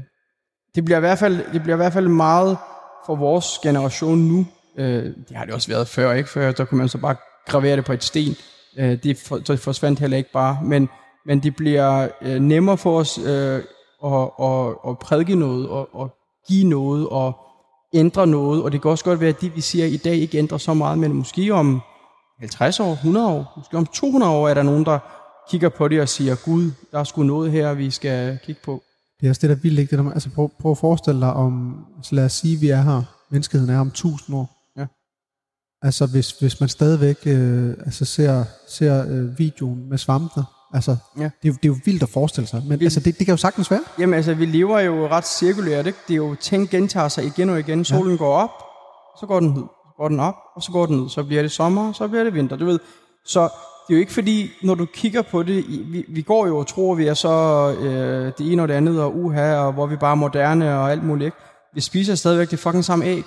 det, bliver i hvert fald, det bliver i hvert fald meget for vores generation nu. Øh, det har det også været før, ikke? Før der kunne man så bare gravere det på et sten. Øh, det, for, det forsvandt heller ikke bare. Men, men det bliver øh, nemmere for os øh, at, at, at prædike noget, og, og give noget, og ændre noget. Og det kan også godt være, at det, vi siger i dag, ikke ændrer så meget, men måske om 50 år, 100 år, måske om 200 år, er der nogen, der kigger på det og siger, Gud, der er sgu noget her, vi skal kigge på. Det er også det, der er vildt, ikke? Det der, altså prøv, prøv at forestille dig om, så lad os sige, vi er her, menneskeheden er om 1000 år. Altså hvis, hvis man stadigvæk øh, altså ser, ser øh, videoen med svampene, altså Ja. det, er, jo- det er jo vildt at forestille sig, men altså, det, det kan jo sagtens være. Jamen altså, vi lever jo ret cirkulært, ikke? Det er jo, ting gentager sig igen og igen. Solen ja. går op, så går den ned. Går den op, og så går den ned. Så bliver det sommer, så bliver det vinter, du ved. Så det er jo ikke fordi, når du kigger på det, vi, vi går jo og tror, vi er så øh, det ene og det andet, og uha, og hvor vi bare er moderne og alt muligt, ikke? Vi spiser stadigvæk det fucking samme æg.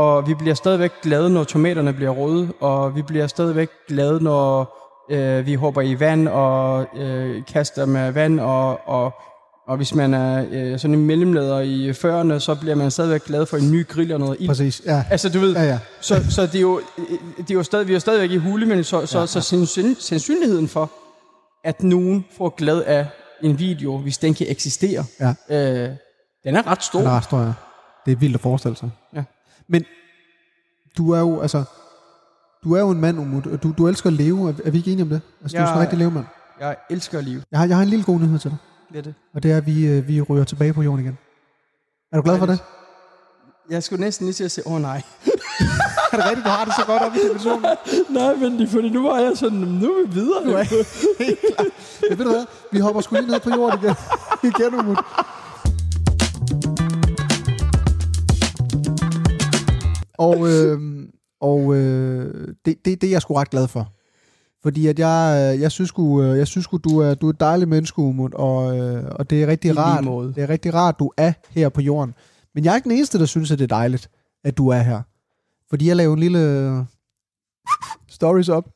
Og vi bliver stadigvæk glade, når tomaterne bliver røde, og vi bliver stadigvæk glade, når øh, vi hopper i vand og øh, kaster med vand, og, og, og hvis man er øh, sådan en mellemleder i 40'erne, så bliver man stadigvæk glad for en ny grill og noget ild. Præcis, ja. Altså, du ved, Ja, ja. så, så det er jo, det er jo stadig, vi er jo stadigvæk i hule, men så, så, ja, så sandsyn- sandsynligheden for, at nogen får glæde af en video, hvis den kan eksistere, Ja. øh, den er ret stor. Den er ret stor, ja. Det er vildt at forestille sig. Ja. Men du er jo, altså, du er jo en mand, Umut, og du, du elsker at leve. Er, er vi ikke enige om det? Altså, du er Jeg- sådan en rigtig levemand. Jeg elsker liv. Jeg har, jeg har en lille god nyhed til dig, Det er det. og det er, at vi, øh, vi ryger tilbage på jorden igen. Er du glad for det? Jeg skulle næsten lige til at sige, åh oh, nej. <laughs> Er det rigtigt, du har det så godt op i dimensionen? <laughs> nej, men det, fordi nu var jeg sådan, nu er vi videre. <laughs> Du er helt klar. Ja, ved du hvad? Vi hopper sgu lige ned på jorden igen. igen, Umut. Og, øh, og øh, det, det, det er jeg sgu ret glad for. Fordi at jeg, øh, jeg synes sgu, øh, jeg synes sgu du er, du er et dejligt menneske, Umut, og, øh, og det er rigtig I rart. måde. Det er rigtig rart, du er her på jorden. Men jeg er ikke den eneste, der synes, at det er dejligt, at du er her. Fordi jeg lavede en lille stories op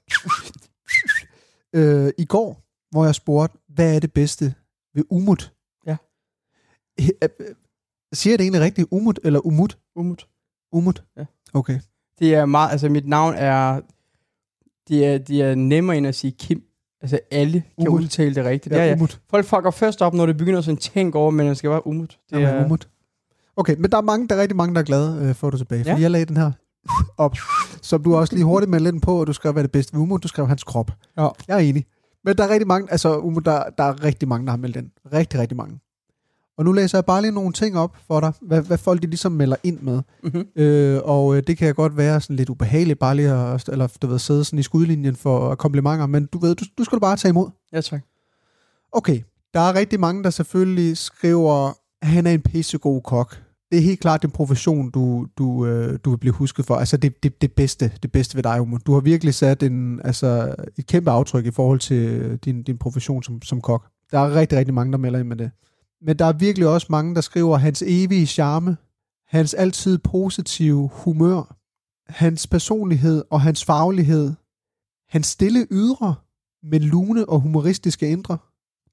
<laughs> øh, i går, hvor jeg spurgte, hvad er det bedste ved Umut? Ja. Siger jeg det egentlig rigtigt? Umut eller Umut? Umut. Umut? Ja. Okay. Det er meget, altså mit navn er, det er, det er nemmere end at sige Kim. Altså alle kan Umut. udtale det rigtigt. Ja, Ja, ja. Umut. Folk fucker først op, når det begynder sådan tænke over, men det skal være umut. Det Det er, Umut. Okay, men der er, mange, der er rigtig mange, der er glade øh, for, at du tilbage. Ja. Fordi jeg lagde den her op, som du også lige hurtigt meldte ind på, og du skrev, hvad det bedste ved Umut? Du skrev hans krop. Ja. Jeg er enig. Men der er rigtig mange, altså Umut, der, der er rigtig mange, der har meldt ind. Rigtig, rigtig mange. Og nu læser jeg bare lige nogle ting op for dig, hvad, hvad folk de ligesom melder ind med. mm-hmm. Øh, og øh, det kan godt være sådan lidt ubehageligt, bare lige at, eller, du ved, sidde sådan i skudlinjen for komplimenter, men du ved, du, du skal du bare tage imod. Ja, tak. Okay, der er rigtig mange, der selvfølgelig skriver, at han er en pissegod kok. Det er helt klart den profession, du, du, øh, du vil blive husket for. Altså det, det, det, bedste, det bedste ved dig, Umut. Du har virkelig sat en, altså, et kæmpe aftryk i forhold til din, din profession som, som kok. Der er rigtig, rigtig mange, der melder ind med det. Men der er virkelig også mange, der skriver hans evige charme, hans altid positive humør, hans personlighed og hans faglighed, hans stille ydre, men lune og humoristiske indre.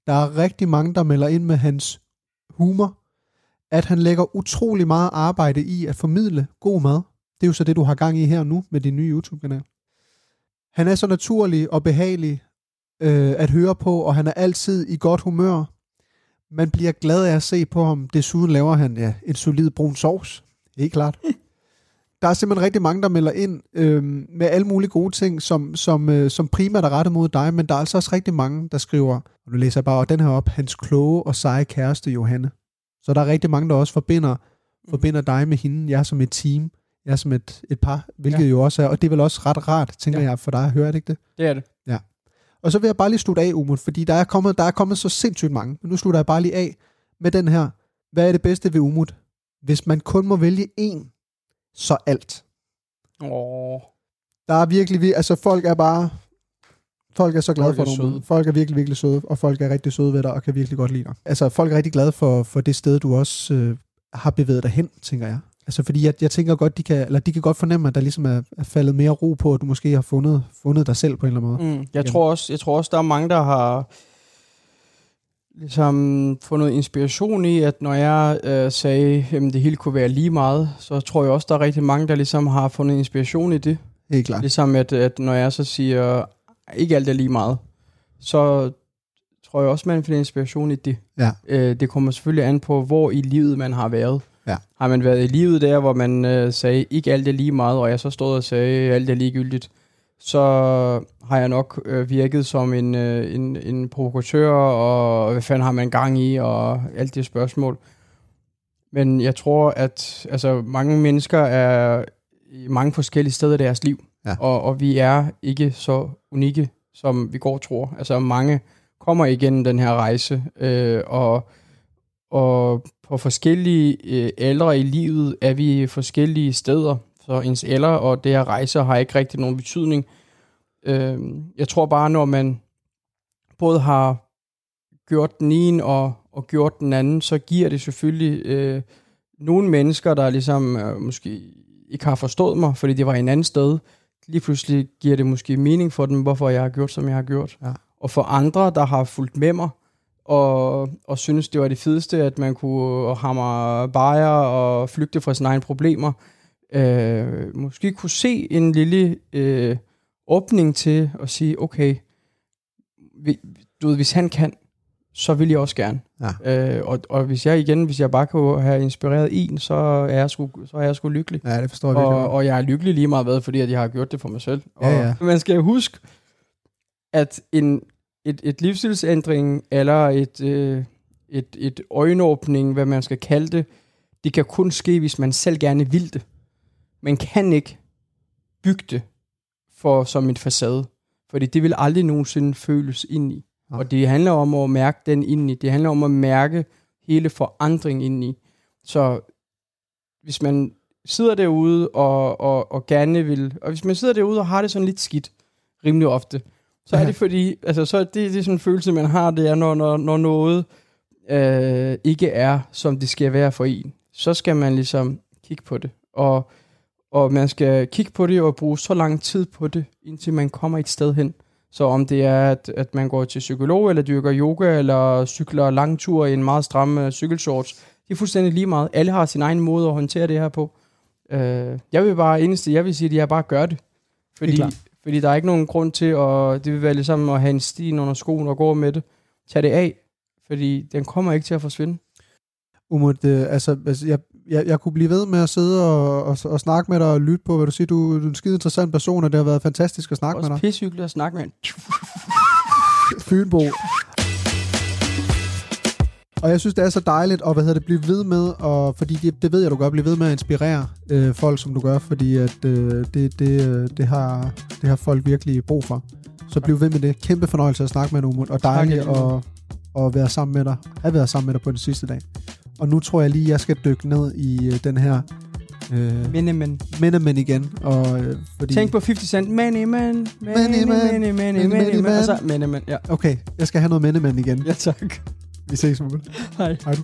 Der er rigtig mange, der melder ind med hans humor, at han lægger utrolig meget arbejde i at formidle god mad. Det er jo så det, du har gang i her nu med din nye YouTube-kanal. Han er så naturlig og behagelig øh, at høre på, og han er altid i godt humør. Man bliver glad af at se på ham. Desuden laver han ja, en solid brun sovs. Helt klart. <laughs> Der er simpelthen rigtig mange, der melder ind øh, med alle mulige gode ting, som, som, øh, som primært er rettet mod dig, men der er altså også rigtig mange, der skriver, og nu læser jeg bare den her op, hans kloge og seje kæreste Johanne. Så der er rigtig mange, der også forbinder, forbinder dig med hende, jeg som et team, jeg som et, et par, hvilket ja. Jo også er, og det er vel også ret rart, tænker ja. Jeg, for dig at høre, det ikke det? Det er det. Og så vil jeg bare lige slutte af, Umut, fordi der er, kommet, der er kommet så sindssygt mange. Men nu slutter jeg bare lige af med den her. Hvad er det bedste ved Umut? Hvis man kun må vælge én, så alt. Åh. Der er virkelig, vir- altså folk er bare, folk er så glade Folk for dig. Folk er virkelig, virkelig søde, og folk er rigtig søde ved dig, og kan virkelig godt lide dig. Altså folk er rigtig glade for, for det sted, du også øh, har bevæget dig hen, tænker jeg. Altså fordi jeg, jeg tænker godt, de kan, eller de kan godt fornemme, at der ligesom er, er faldet mere ro på, at du måske har fundet, fundet dig selv på en eller anden måde. Mm. Jeg, tror også, jeg tror også, der er mange, der har ligesom fundet inspiration i, at når jeg øh, sagde, at det hele kunne være lige meget, så tror jeg også, der er rigtig mange, der ligesom har fundet inspiration i det. Helt klart. Ligesom at, at når jeg så siger, ikke alt er lige meget, så tror jeg også, man finder inspiration i det. Ja. Øh, det kommer selvfølgelig an på, hvor i livet man har været. Ja. Har man været i livet der, hvor man øh, sagde, ikke alt er lige meget, og jeg så stod og sagde, alt er ligegyldigt, så har jeg nok øh, virket som en, øh, en, en provokatør, og hvad fanden har man gang i, og alt det spørgsmål. Men jeg tror, at altså, mange mennesker er i mange forskellige steder i deres liv, Ja. og, og vi er ikke så unikke, som vi går og tror. Altså mange kommer igennem den her rejse, øh, og, og på forskellige øh, aldre i livet er vi forskellige steder, så ens alder og det her rejse har ikke rigtig nogen betydning. Øh, jeg tror bare, når man både har gjort den ene og, og gjort den anden, så giver det selvfølgelig øh, nogle mennesker, der ligesom øh, måske ikke har forstået mig, fordi det var en anden sted, lige pludselig giver det måske mening for dem, hvorfor jeg har gjort, som jeg har gjort. Ja. Og for andre, der har fulgt med mig, og, og synes, det var det fedeste, at man kunne hamre bajer og flygte fra sine egne problemer, øh, måske kunne se en lille øh, åbning til at sige, okay, vi, du ved, hvis han kan, så vil jeg også gerne. Ja. Øh, og, og hvis jeg igen, hvis jeg bare kunne have inspireret en, så er jeg sgu, så er jeg sgu lykkelig. Ja, det forstår jeg Og, og jeg er lykkelig lige meget hvad, fordi at jeg har gjort det for mig selv. Ja, og ja. Man skal huske, at en, et, et livsstilsændring, eller et, øh, et, et øjenåbning, hvad man skal kalde det, det kan kun ske, hvis man selv gerne vil det. Man kan ikke bygge det for, som en facade, fordi det vil aldrig nogensinde føles ind i. Nej. Og det handler om at mærke den ind i. Det handler om at mærke hele forandring ind i. Så hvis man sidder derude og, og, og gerne vil, og hvis man sidder derude og har det sådan lidt skidt, rimelig ofte, så er det fordi, altså så er det, det er sådan en følelse, man har, det er, når, når, når noget øh, ikke er, som det skal være for en, så skal man ligesom kigge på det. Og, og man skal kigge på det og bruge så lang tid på det, indtil man kommer et sted hen. Så om det er, at, at man går til psykolog, eller dyrker yoga, eller cykler langtur i en meget stram uh, cykelshorts, det er fuldstændig lige meget. Alle har sin egen måde at håndtere det her på. Uh, jeg vil bare, eneste jeg vil sige, det er bare at gøre det. Fordi, klart. Fordi der er ikke nogen grund til, at det vil være ligesom at have en sten under skoen og gå med det. Tag det af, fordi den kommer ikke til at forsvinde. Umut, øh, altså, altså jeg, jeg, jeg kunne blive ved med at sidde og, og, og snakke med dig og lytte på, hvad du siger. Du, du er en skide interessant person, og det har været fantastisk at snakke med dig. pissehyggeligt at snakke med en. Fynbo. Og jeg synes, det er så dejligt at hvad hedder det, blive ved med, og, fordi det, det ved jeg, du gør, blive ved med at inspirere øh, folk, som du gør, fordi at, øh, det, det, øh, det, har, det har folk virkelig brug for. Så bliv ved med det. Kæmpe fornøjelse at snakke med dig, Umut, og dejligt Tak, at, at være sammen med dig. At være sammen med dig på den sidste dag. Og nu tror jeg lige, jeg skal dykke ned i øh, den her øh, Men, men. Mindemen igen. Og, øh, fordi, Tænk på 50 Cent. Many, many, Many, many, many man. man. Altså, many man. Ja. Okay, jeg skal have noget Mindemen igen. Ja, tak. Vi ses, Umut. Hej. Hej du.